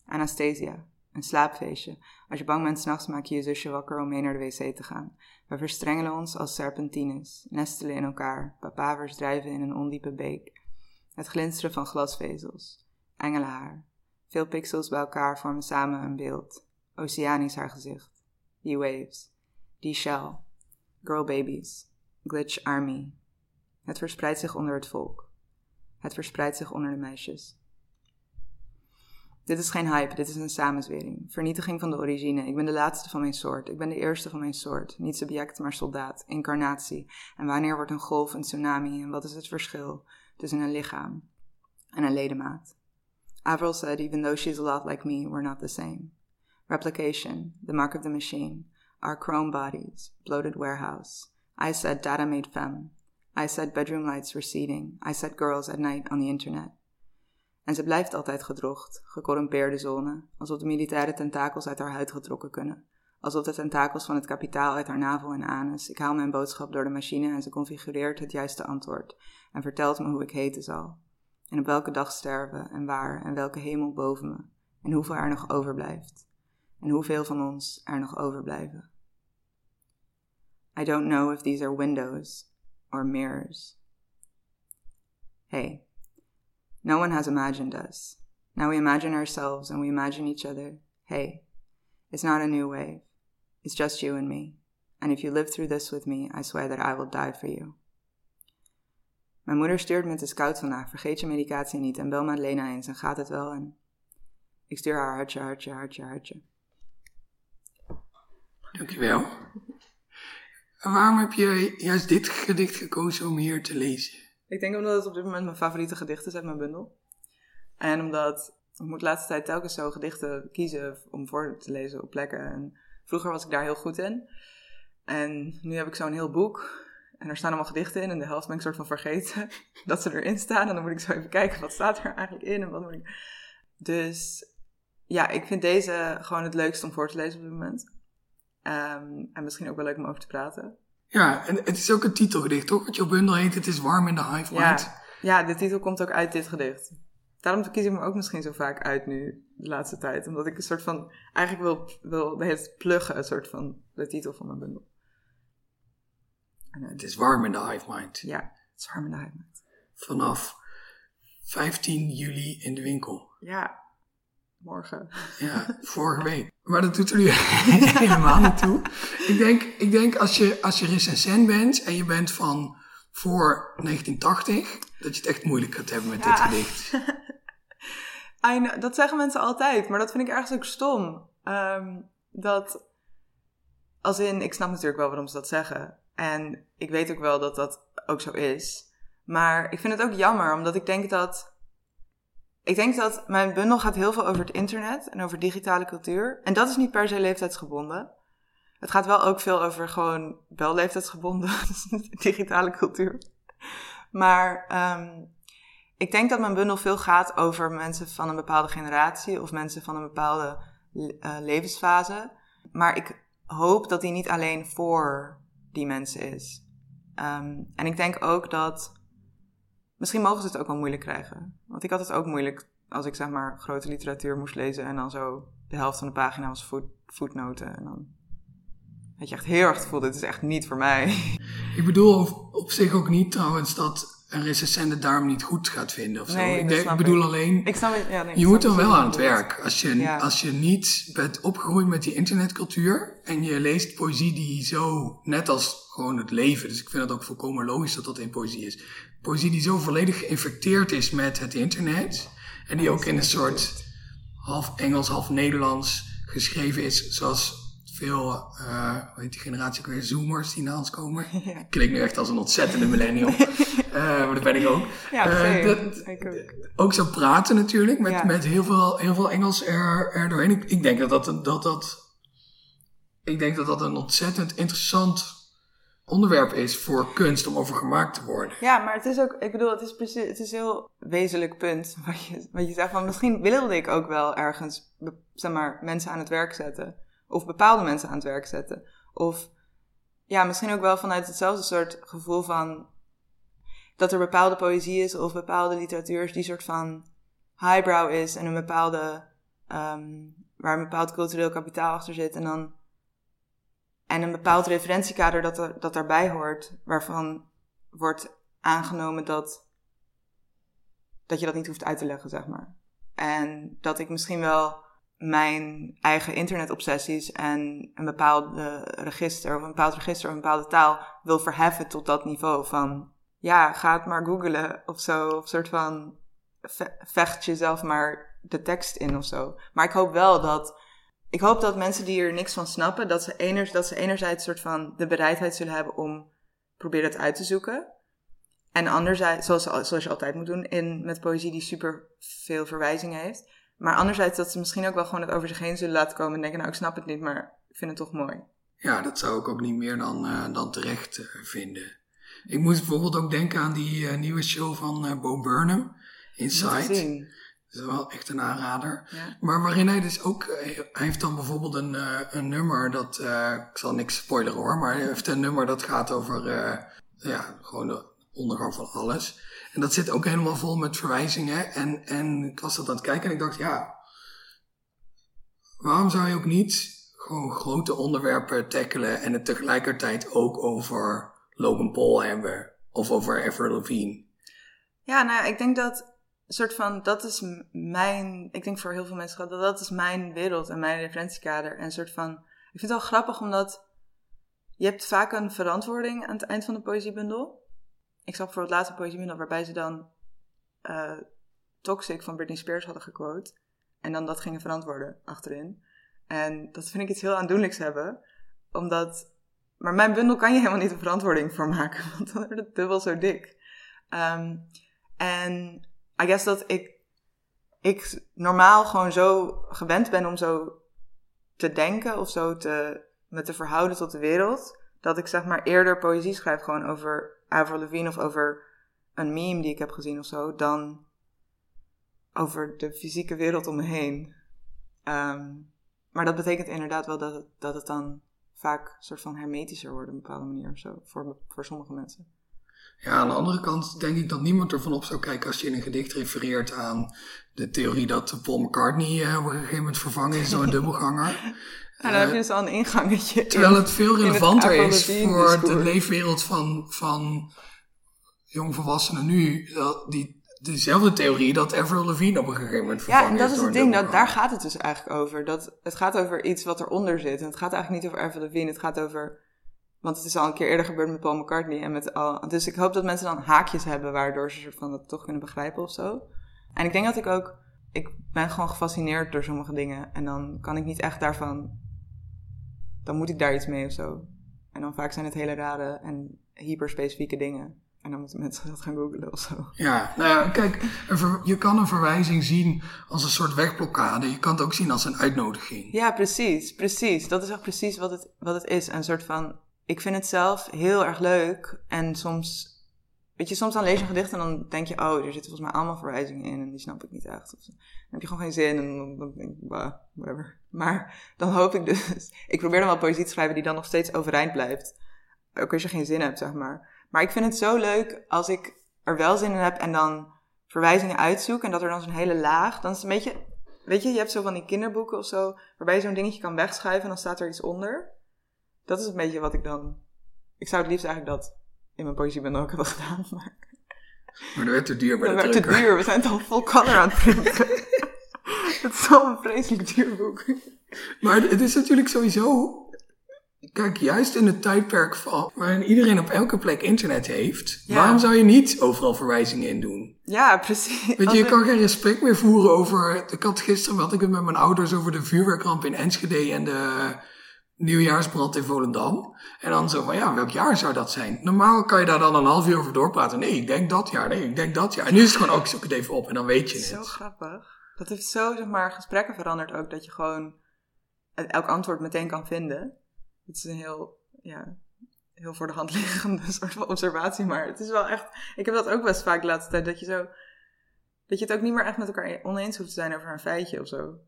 Anastasia, een slaapfeestje. Als je bang bent s'nachts maak je je zusje wakker om mee naar de wc te gaan. We verstrengelen ons als serpentines, nestelen in elkaar, papavers drijven in een ondiepe beek. Het glinsteren van glasvezels, engelenhaar. Veel pixels bij elkaar vormen samen een beeld. Oceanisch haar gezicht. Die waves. Die shell. Girl babies. Glitch army. Het verspreidt zich onder het volk. Het verspreidt zich onder de meisjes. Dit is geen hype, dit is een samenzwering. Vernietiging van de origine. Ik ben de laatste van mijn soort. Ik ben de eerste van mijn soort. Niet subject, maar soldaat. Incarnatie. En wanneer wordt een golf een tsunami? En wat is het verschil tussen een lichaam en een ledemaat? Avril said, even though she's a lot like me, we're not the same. Replication, the mark of the machine, our chrome bodies, bloated warehouse. I said data made femme. I said bedroom lights receding. I said girls at night on the internet. En ze blijft altijd gedrocht, gecorrumpeerde zone, alsof de militaire tentakels uit haar huid getrokken kunnen. Alsof de tentakels van het kapitaal uit haar navel en anus. Ik haal mijn boodschap door de machine en ze configureert het juiste antwoord en vertelt me hoe ik heten zal. En op welke dag sterven en waar en welke hemel boven me. En hoeveel er nog overblijft. En hoeveel van ons er nog overblijven. I don't know if these are windows or mirrors. Hey, no one has imagined us. Now we imagine ourselves and we imagine each other. Hey, it's not a new wave. It's just you and me. And if you live through this with me, I swear that I will die for you. Mijn moeder stuurt me het is koud vandaag, vergeet je medicatie niet en bel Madeleine eens en gaat het wel en... Ik stuur haar hartje, hartje, hartje, hartje. Dankjewel. Waarom heb je juist dit gedicht gekozen om hier te lezen? Ik denk omdat het op dit moment mijn favoriete gedicht is uit mijn bundel. En omdat ik moet de laatste tijd telkens zo gedichten kiezen om voor te lezen op plekken. En vroeger was ik daar heel goed in. En nu heb ik zo'n heel boek. En er staan allemaal gedichten in. En de helft ben ik soort van vergeten dat ze erin staan. En dan moet ik zo even kijken, wat staat er eigenlijk in? En wat moet ik... Dus ja, ik vind deze gewoon het leukst om voor te lezen op dit moment. Ehm, en misschien ook wel leuk om over te praten. Ja, en het is ook een titelgedicht, toch? Wat jouw bundel heet, Het is warm in de hive mind. Ja, ja, de titel komt ook uit dit gedicht. Daarom kies ik me ook misschien zo vaak uit nu, de laatste tijd. Omdat ik een soort van, eigenlijk wil, wil tijd pluggen, een soort van, de titel van mijn bundel. En, eh, Het is warm in de hive mind. ja, het is warm in de hive mind. Vanaf 15 juli in de winkel. Ja, morgen. Ja, vorige week. Maar dat doet er nu helemaal niet toe. Ik denk, ik denk als, je, als je recensent bent en je bent van voor 1980, dat je het echt moeilijk gaat hebben met dit gedicht. Know, dat zeggen mensen altijd, maar dat vind ik ergens ook stom. Ehm, dat, als in, ik snap natuurlijk wel waarom ze dat zeggen. En ik weet ook wel dat dat ook zo is. Maar ik vind het ook jammer, omdat ik denk dat. Ik denk dat mijn bundel gaat heel veel over het internet en over digitale cultuur. En dat is niet per se leeftijdsgebonden. Het gaat wel ook veel over gewoon wel leeftijdsgebonden dus digitale cultuur. Maar ehm, ik denk dat mijn bundel veel gaat over mensen van een bepaalde generatie of mensen van een bepaalde eh, levensfase. Maar ik hoop dat die niet alleen voor die mensen is. Ehm, en ik denk ook dat. Misschien mogen ze het ook wel moeilijk krijgen. Want ik had het ook moeilijk als ik zeg maar grote literatuur moest lezen en dan zo de helft van de pagina was voet, voetnoten. En dan had je echt heel erg het gevoel: dit is echt niet voor mij. Ik bedoel op, op zich ook niet trouwens dat een recensent het daarom niet goed gaat vinden of zo. Nee, ik, denk- ik bedoel alleen, Ik snap ja, nee, je moet dan wel aan het werk. Als je, Ja. als je niet bent opgegroeid met die internetcultuur en je leest poëzie die zo, net als gewoon het leven, dus ik vind het ook volkomen logisch dat dat in poëzie is. Poëzie die zo volledig geïnfecteerd is met het internet en die ook in een soort half Engels, half Nederlands geschreven is, zoals veel, eh hoe heet die generatie ook weer, zoomers die na ons komen. Ja. Ik klink nu echt als een ontzettende millennial, Eh, maar dat ben ik ook. Ja, Eh, dat- ik ook. ook zo praten natuurlijk, met, Ja. met heel, veel, heel veel Engels er, er doorheen. Ik, ik denk dat dat, dat dat... Ik denk dat dat een ontzettend interessant onderwerp is voor kunst om over gemaakt te worden. Ja, maar het is ook, ik bedoel, het is precies, het is een heel wezenlijk punt wat je, wat je zegt. Van misschien wilde ik ook wel ergens, zeg maar, mensen aan het werk zetten. Of bepaalde mensen aan het werk zetten. Of ja, misschien ook wel vanuit hetzelfde soort gevoel van dat er bepaalde poëzie is of bepaalde literatuur die soort van highbrow is en een bepaalde, ehm, waar een bepaald cultureel kapitaal achter zit. En dan en een bepaald referentiekader dat, er, dat daarbij hoort, waarvan wordt aangenomen dat, dat je dat niet hoeft uit te leggen, zeg maar. En dat ik misschien wel mijn eigen internetobsessies en een bepaald register, of een bepaald register of een bepaalde taal wil verheffen tot dat niveau van, ja, ga het maar googlen of zo, of soort van ve- vecht jezelf maar de tekst in of zo. Maar ik hoop wel dat ik hoop dat mensen die er niks van snappen, dat ze, dat ze enerzijds soort van de bereidheid zullen hebben om proberen het uit te zoeken. En anderzijds, zoals, zoals je altijd moet doen in, met poëzie die super veel verwijzingen heeft. Maar anderzijds dat ze misschien ook wel gewoon het over zich heen zullen laten komen en denken, nou ik snap het niet, maar ik vind het toch mooi. Ja, dat zou ik ook niet meer dan, eh, dan terecht eh, vinden. Ik moest bijvoorbeeld ook denken aan die eh, nieuwe show van Bo Burnham, Moet Inside. Is wel echt een aanrader. Ja. Maar waarin hij dus ook, eh, hij heeft dan bijvoorbeeld een, eh, een nummer dat, eh, ik zal niks spoileren hoor, maar hij heeft een nummer dat gaat over, eh, ja, gewoon de ondergang van alles. En dat zit ook helemaal vol met verwijzingen. En, en ik was dat aan het kijken en ik dacht, ja, waarom zou je ook niet gewoon grote onderwerpen tackelen en het tegelijkertijd ook over Logan Paul hebben of over Avril Lavigne? Ja, nou ik denk dat soort van, dat is mijn, ik denk voor heel veel mensen dat dat is mijn wereld en mijn referentiekader. En een soort van, ik vind het wel grappig omdat je hebt vaak een verantwoording aan het eind van de poëziebundel. Ik zag voor het laatste poëziebundel waarbij ze dan eh, Toxic van Britney Spears hadden gequote. En dan dat gingen verantwoorden achterin. En dat vind ik iets heel aandoenlijks hebben. Omdat, maar mijn bundel kan je helemaal niet een verantwoording voor maken. Want dan wordt het dubbel zo dik. Ehm, en I guess dat ik, ik normaal gewoon zo gewend ben om zo te denken of zo te, te verhouden tot de wereld. Dat ik zeg maar eerder poëzie schrijf gewoon over Avril Lavigne of over een meme die ik heb gezien of zo. Dan over de fysieke wereld om me heen. Ehm, maar dat betekent inderdaad wel dat het, dat het dan vaak een soort van hermetischer wordt op een bepaalde manier of zo. Voor, voor sommige mensen. Ja, aan de andere kant denk ik dat niemand ervan op zou kijken als je in een gedicht refereert aan de theorie dat Paul McCartney eh, op een gegeven moment vervangen is door een dubbelganger. En dan heb je dus al een ingangetje. in. Terwijl het veel het relevanter is voor de leefwereld van, van jongvolwassenen nu, dat die, dezelfde theorie dat Avril Lavigne op een gegeven moment Ja, vervangen en dat is het ding, dat, daar gaat het dus eigenlijk over. Dat, het gaat over iets wat eronder zit. En het gaat eigenlijk niet over Avril Lavigne, het gaat over... Want het is al een keer eerder gebeurd met Paul McCartney. En met al, dus ik hoop dat mensen dan haakjes hebben waardoor ze van dat toch kunnen begrijpen of zo. En ik denk dat ik ook... Ik ben gewoon gefascineerd door sommige dingen. En dan kan ik niet echt daarvan... Dan moet ik daar iets mee of zo. En dan vaak zijn het hele rare en hyperspecifieke dingen. En dan moeten mensen dat gaan googlen of zo. Ja, nou ja, kijk, je kan een verwijzing zien als een soort wegblokkade. Je kan het ook zien als een uitnodiging. Ja, precies, precies. Dat is echt precies wat het, wat het is. Een soort van, ik vind het zelf heel erg leuk. En soms, weet je, soms dan lees je een gedicht en dan denk je, oh, er zitten volgens mij allemaal verwijzingen in en die snap ik niet echt. Of. Dan heb je gewoon geen zin en dan denk ik, bah, whatever. Maar dan hoop ik dus, ik probeer dan wel poëzie te schrijven die dan nog steeds overeind blijft. Ook als je geen zin hebt, zeg maar. Maar ik vind het zo leuk als ik er wel zin in heb en dan verwijzingen uitzoek en dat er dan zo'n hele laag, dan is het een beetje, weet je, je hebt zo van die kinderboeken of zo, waarbij je zo'n dingetje kan wegschuiven en dan staat er iets onder. Dat is een beetje wat ik dan, ik zou het liefst eigenlijk dat in mijn poëziebundel ook hebben gedaan, maar Maar dat werd te duur bij Dat de werd te duur. We zijn het al vol color aan het printen. Het is al een vreselijk duur boek. Maar het is natuurlijk sowieso... Kijk, juist in het tijdperk van waarin iedereen op elke plek internet heeft... Ja. waarom zou je niet overal verwijzingen in doen? Ja, precies. Weet je, je kan geen gesprek meer voeren over... Ik had gisteren had ik het met mijn ouders over de vuurwerkramp in Enschede en de nieuwjaarsbrand in Volendam. En dan zo van, ja, welk jaar zou dat zijn? Normaal kan je daar dan een half uur over doorpraten. Nee, ik denk dat jaar. Nee, ik denk dat jaar. En nu is het gewoon, ook ik zoek het even op en dan weet je Zo het. grappig. Dat heeft zo, zeg maar, gesprekken veranderd ook. Dat je gewoon elk antwoord meteen kan vinden. Het is een heel, ja, heel voor de hand liggende soort van observatie. Maar het is wel echt... Ik heb dat ook best vaak de laatste tijd. Dat je zo... Dat je het ook niet meer echt met elkaar oneens hoeft te zijn over een feitje of zo.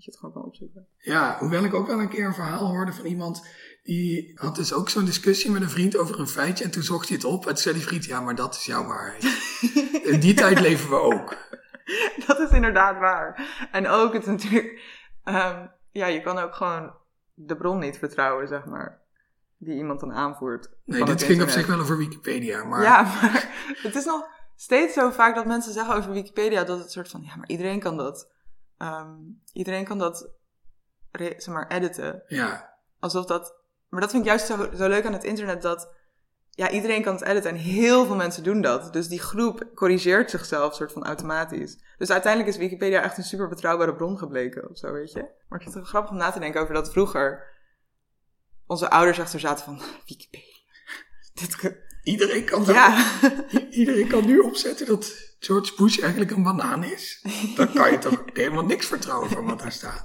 Dat je het gewoon kan opzoeken. Ja, hoewel ik ook wel een keer een verhaal hoorde van iemand... die had dus ook zo'n discussie met een vriend over een feitje... en toen zocht hij het op en toen zei die vriend... ja, maar dat is jouw waarheid. In die tijd leven we ook. Dat is inderdaad waar. En ook het natuurlijk... ehm, ja, je kan ook gewoon de bron niet vertrouwen, zeg maar. Die iemand dan aanvoert. Nee, dit ging op zich wel over Wikipedia, maar... Ja, maar het is nog steeds zo vaak dat mensen zeggen over Wikipedia dat het soort van, ja, maar iedereen kan dat, ehm, iedereen kan dat, zeg maar, editen. ja. Alsof dat, maar dat vind ik juist zo, zo leuk aan het internet dat, ja, iedereen kan het editen en heel veel mensen doen dat. Dus die groep corrigeert zichzelf soort van automatisch. Dus uiteindelijk is Wikipedia echt een super betrouwbare bron gebleken of zo, weet je. Maar ik vind het wel grappig om na te denken over dat vroeger onze ouders achter zaten van, Wikipedia. Dit, Iedereen kan dat ja. Iedereen kan nu opzetten dat George Bush eigenlijk een banaan is. Dan kan je toch helemaal niks vertrouwen van wat daar staat.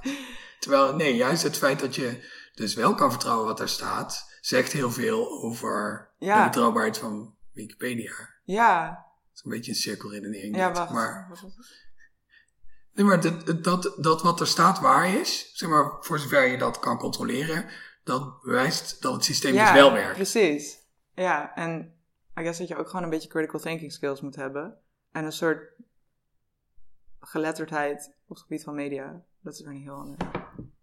Terwijl, nee, juist het feit dat je dus wel kan vertrouwen wat daar staat, zegt heel veel over Ja. de betrouwbaarheid van Wikipedia. Ja, Dat is een beetje een cirkelredenering. ja, wacht. Maar, het? nee, maar dat, dat, dat wat er staat waar is, zeg maar, voor zover je dat kan controleren, dat bewijst dat het systeem ja, dus wel werkt. precies. Ja, en I guess dat je ook gewoon een beetje critical thinking skills moet hebben. En een soort geletterdheid op het gebied van media. Dat is weer een heel ander,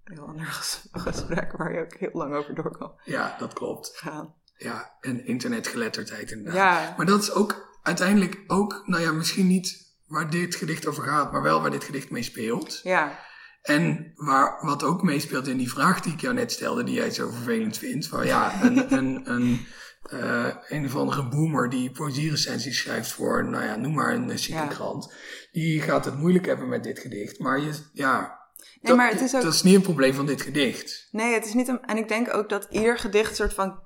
heel ander ges- gesprek waar je ook heel lang over door kan Ja, dat klopt. gaan. Ja, en internetgeletterdheid inderdaad. Ja, Maar dat is ook uiteindelijk ook, nou ja, misschien niet waar dit gedicht over gaat, maar wel waar dit gedicht mee speelt. ja, En waar, wat ook meespeelt in die vraag die ik jou net stelde, die jij zo vervelend vindt. Van ja, een, een, een, eh, een of andere boomer die poëzierecensies schrijft voor, nou ja, noem maar een chique Ja. krant. Die gaat het moeilijk hebben met dit gedicht. Maar je, ja, nee, maar het is ook... dat is niet een probleem van dit gedicht. Nee, het is niet een. En ik denk ook dat ieder gedicht soort van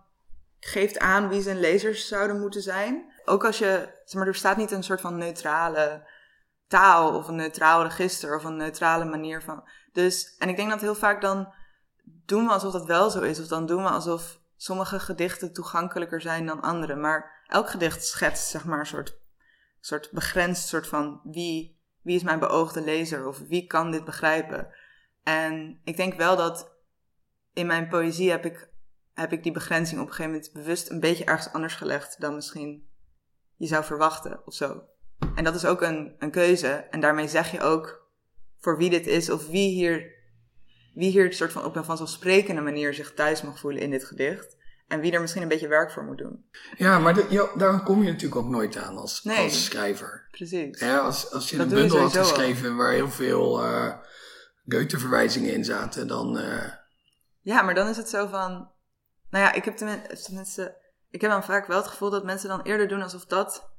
geeft aan wie zijn lezers zouden moeten zijn. Ook als je, zeg maar, er staat niet een soort van neutrale taal of een neutraal register of een neutrale manier van. Dus, en ik denk dat heel vaak dan doen we alsof dat wel zo is, of dan doen we alsof sommige gedichten toegankelijker zijn dan andere. Maar elk gedicht schetst, zeg maar, een soort, soort begrensd soort van wie, wie is mijn beoogde lezer of wie kan dit begrijpen. En ik denk wel dat in mijn poëzie heb ik, heb ik die begrenzing op een gegeven moment bewust een beetje ergens anders gelegd dan misschien je zou verwachten of zo. En dat is ook een, een keuze. En daarmee zeg je ook voor wie dit is of wie hier, wie hier soort van op een vanzelfsprekende manier zich thuis mag voelen in dit gedicht. En wie er misschien een beetje werk voor moet doen. Ja, maar de, ja, daar kom je natuurlijk ook nooit aan als, Nee. als schrijver. Precies. Ja, als, als je Dat een je bundel had al. geschreven waar heel veel eh Goethe-verwijzingen in zaten, dan... eh, Ja, maar dan is het zo van. Nou ja, ik heb tenmin- tenminste. Ik heb dan vaak wel het gevoel dat mensen dan eerder doen alsof dat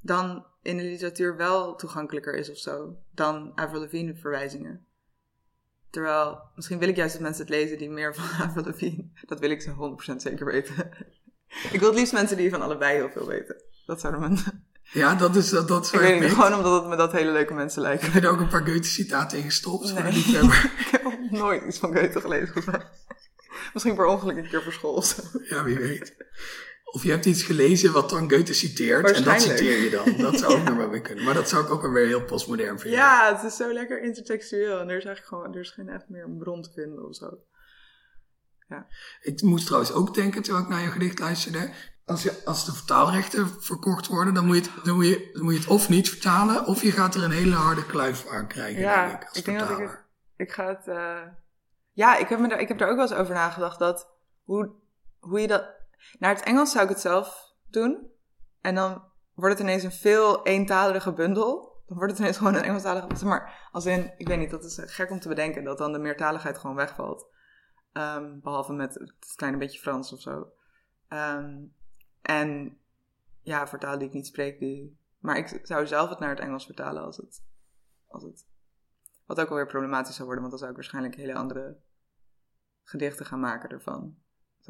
dan in de literatuur wel toegankelijker is of zo. Dan Avril Lavigne verwijzingen. Terwijl, misschien wil ik juist dat mensen het lezen die meer van Avril Lavigne. Dat wil ik ze 100% zeker weten. ik wil het liefst mensen die van allebei heel veel weten. Dat zouden mijn. ja, dat is, dat, dat ik weet ik niet, gewoon omdat het me dat hele leuke mensen lijken. Heb je er ook een paar Goethe-citaten in gestopt? Nee. ik heb nog nooit iets van Goethe gelezen. Misschien per ongeluk een keer voor school of zo. Ja, wie weet. Of je hebt iets gelezen wat dan Goethe citeert en dat citeer je dan. Dat zou ook nog wel weer kunnen. Maar dat zou ik ook wel weer heel postmodern vinden. Ja, het is zo lekker intertextueel. En er is eigenlijk gewoon, er is geen echt meer een bron te vinden of zo. Ik moest trouwens ook denken, terwijl ik naar je gedicht luisterde. Als, je, als de vertaalrechten verkocht worden, dan moet, je het, dan, moet je, dan moet je het of niet vertalen, of je gaat er een hele harde kluif aan krijgen, Ja, denk ik, denk dat ik vertaler. Ik ga het. eh, Ja, ik heb, me daar, ik heb daar ook wel eens over nagedacht. Dat hoe, hoe je dat. Naar het Engels zou ik het zelf doen. En dan wordt het ineens een veel eentalige bundel. Dan wordt het ineens gewoon een Engelstalige... Maar, als in, ik weet niet, dat is gek om te bedenken... dat dan de meertaligheid gewoon wegvalt. Ehm, behalve met het kleine beetje Frans of zo. Ehm, en ja, talen die ik niet spreek, die... Maar ik zou zelf het naar het Engels vertalen als het... Als het wat ook alweer problematisch zou worden, want dan zou ik waarschijnlijk hele andere gedichten gaan maken ervan.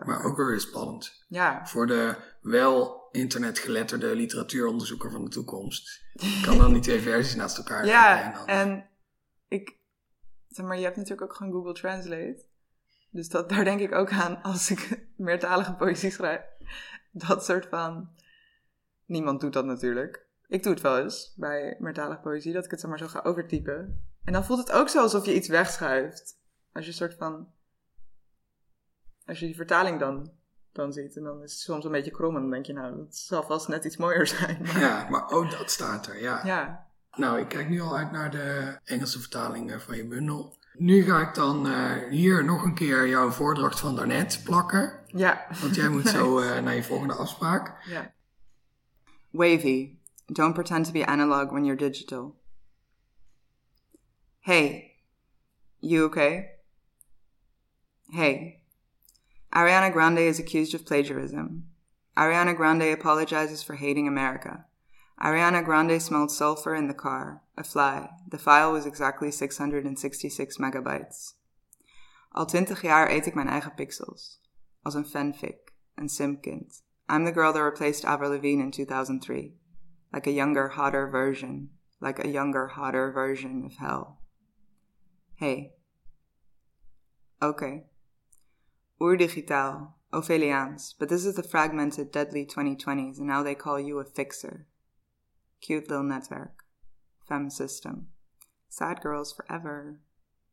Maar ook weer spannend. Ja. Voor de wel internetgeletterde literatuuronderzoeker van de toekomst. Ik kan dan die twee versies naast elkaar Ja, en, en ik... Zeg maar, je hebt natuurlijk ook gewoon Google Translate. Dus dat, daar denk ik ook aan als ik meertalige poëzie schrijf. Dat soort van... Niemand doet dat natuurlijk. Ik doe het wel eens bij meertalige poëzie, dat ik het zeg maar zo ga overtypen. En dan voelt het ook zo alsof je iets wegschuift. Als je een soort van als je die vertaling dan, dan ziet, en dan is het soms een beetje krom. En dan denk je, nou, dat zal vast net iets mooier zijn. Ja, maar ook dat staat er, ja. Ja. Nou, ik kijk nu al uit naar de Engelse vertaling van je bundel. Nu ga ik dan uh, hier nog een keer jouw voordracht van daarnet plakken. Ja. Want jij moet zo uh, naar je volgende afspraak. Ja. Wavy. Don't pretend to be analog when you're digital. Hey. You okay? Hey. Ariana Grande is accused of plagiarism. Ariana Grande apologizes for hating America. Ariana Grande smelled sulfur in the car, a fly. The file was exactly 666 megabytes. Al twintig jaar eet ik mijn eigen pixels. Als een fanfic, een simkind. I'm the girl that replaced Avril Lavigne in 2003. Like a younger, hotter version. Like a younger, hotter version of hell. Hey. Okay. Urdigitaal, Opheliaans, but this is the fragmented, deadly 2020s, and now they call you a fixer. Cute little netwerk. Fem system. Sad girls forever.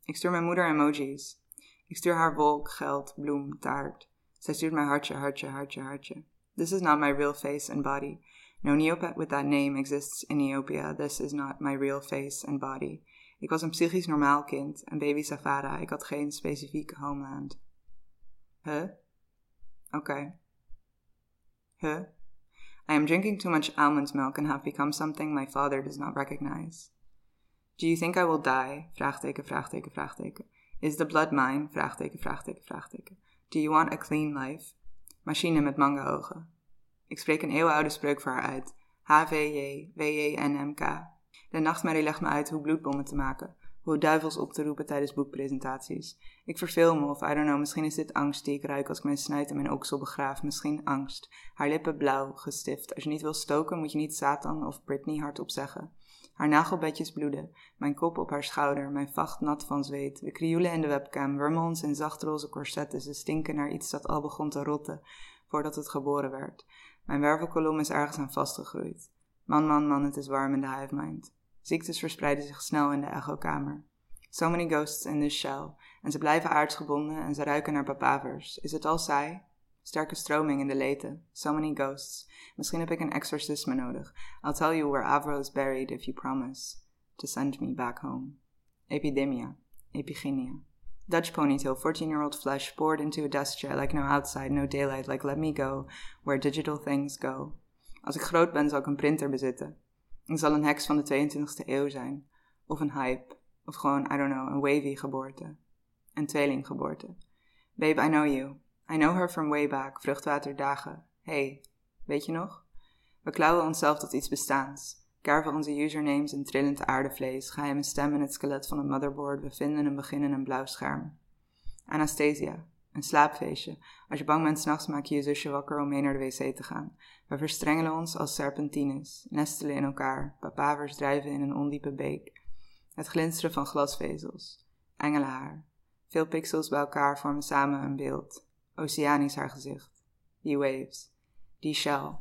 Ik mijn moeder emojis. Ik stuur haar wolk, geld, bloem, taart. Zij stuurt mij hartje, hartje, hartje, hartje. This is not my real face and body. No neopet with that name exists in Ethiopia. This is not my real face and body. Ik was een psychisch normaal kind, een baby Safara. Ik had geen specifieke homeland. Huh? Okay. Huh? I am drinking too much almond milk and have become something my father does not recognize. Do you think I will die? Vraagteken, vraagteken, vraagteken. Is the blood mine? Vraagteken, vraagteken, vraagteken. Do you want a clean life? Machine met manga-ogen. Ik spreek een eeuwenoude spreuk voor haar uit. H-V-J-W-J-N-M-K. De nachtmerrie legt me uit hoe bloedbommen te maken, hoe duivels op te roepen tijdens boekpresentaties. Ik verveel me, of I don't know, misschien is dit angst die ik ruik als ik mijn snuit en mijn oksel begraaf. Misschien angst. Haar lippen blauw, gestift. Als je niet wil stoken, moet je niet Satan of Britney hardop zeggen. Haar nagelbedjes bloeden, mijn kop op haar schouder, mijn vacht nat van zweet. We krioelen in de webcam, wormen in zachtroze corsetten. Ze stinken naar iets dat al begon te rotten voordat het geboren werd. Mijn wervelkolom is ergens aan vastgegroeid. Man, man, man, het is warm in de hive mind. Ziektes verspreiden zich snel in de echokamer. So many ghosts in this shell. En ze blijven aardsgebonden en ze ruiken naar papavers. Is het al saai? Sterke stroming in de lete. So many ghosts. Misschien heb ik een exorcisme nodig. I'll tell you where Avro is buried if you promise to send me back home. Epidemia. Epigenia. Dutch ponytail, 14-year-old flesh poured into a dust chair like no outside, no daylight, like let me go, where digital things go. Als ik groot ben zal ik een printer bezitten. Ik zal een heks van de 22e eeuw zijn. Of een hype. Of gewoon, I don't know, een wavy geboorte. Een tweelinggeboorte. Babe, I know you. I know her from way back, vruchtwaterdagen. Hey, weet je nog? We klauwen onszelf tot iets bestaans. Kerven onze usernames in trillend aardevlees, geheime stem in het skelet van een motherboard, we vinden een begin in een blauw scherm. Anastasia, een slaapfeestje. Als je bang bent s'nachts maak je je zusje wakker om mee naar de wc te gaan. We verstrengelen ons als serpentines, nestelen in elkaar, papavers drijven in een ondiepe beek. Het glinsteren van glasvezels, engelenhaar. Veel pixels bij elkaar vormen samen een beeld. Oceanisch haar gezicht. Die waves. Die shell.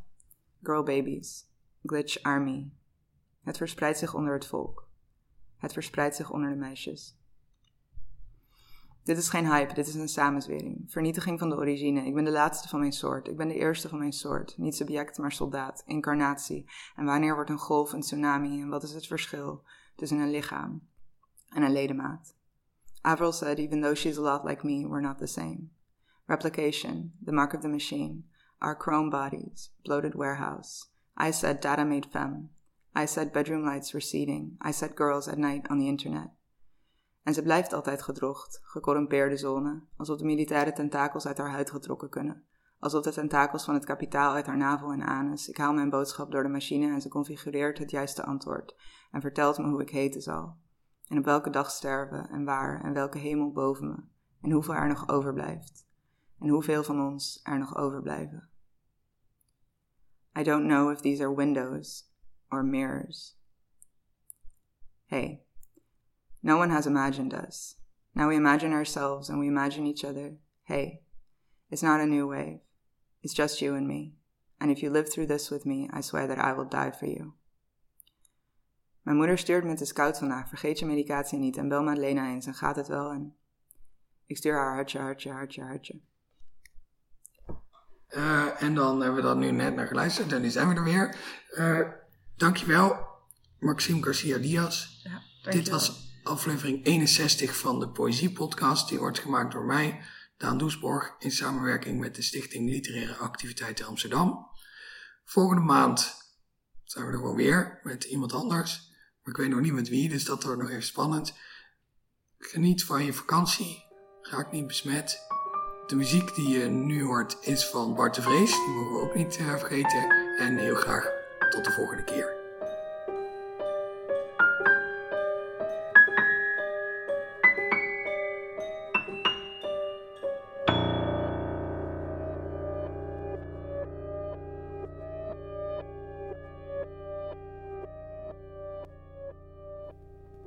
Girl babies. Glitch army. Het verspreidt zich onder het volk. Het verspreidt zich onder de meisjes. Dit is geen hype, dit is een samenzwering. Vernietiging van de origine. Ik ben de laatste van mijn soort. Ik ben de eerste van mijn soort. Niet subject, maar soldaat. Incarnatie. En wanneer wordt een golf een tsunami? En wat is het verschil tussen een lichaam en een ledemaat? Avril said, even though she's a lot like me, we're not the same. Replication, the mark of the machine. Our chrome bodies, bloated warehouse. I said data made femme. I said bedroom lights receding. I said girls at night on the internet. En ze blijft altijd gedrocht, gecorrumpeerde zone, alsof de militaire tentakels uit haar huid getrokken kunnen. Alsof de tentakels van het kapitaal uit haar navel en anus. Ik haal mijn boodschap door de machine en ze configureert het juiste antwoord en vertelt me hoe ik heten zal. En op welke dag sterven en waar en welke hemel boven me. En hoeveel er nog overblijft. En hoeveel van ons er nog overblijven. I don't know if these are windows or mirrors. Hey, no one has imagined us. Now we imagine ourselves and we imagine each other. Hey, it's not a new wave. It's just you and me. And if you live through this with me, I swear that I will die for you. Mijn moeder stuurt met de scout vandaag. Vergeet je medicatie niet en bel Madeleine eens en gaat het wel. En ik stuur haar hartje, hartje, hartje, hartje. Uh, en dan hebben we dat nu net naar geluisterd en nu zijn we er weer. Uh, dankjewel, Maxime Garcia Diaz. Ja, Dit was aflevering 61 van de Poëzie Podcast. Die wordt gemaakt door mij, Daan Doesborg, in samenwerking met de Stichting Literaire Activiteiten Amsterdam. Volgende maand zijn we er wel weer met iemand anders. Maar ik weet nog niet met wie, dus dat wordt nog even spannend. Geniet van je vakantie. Raak niet besmet. De muziek die je nu hoort is van Bart de Vrees. Die mogen we ook niet uh, vergeten. En heel graag tot de volgende keer.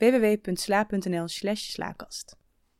www.sla.nl/slaakast.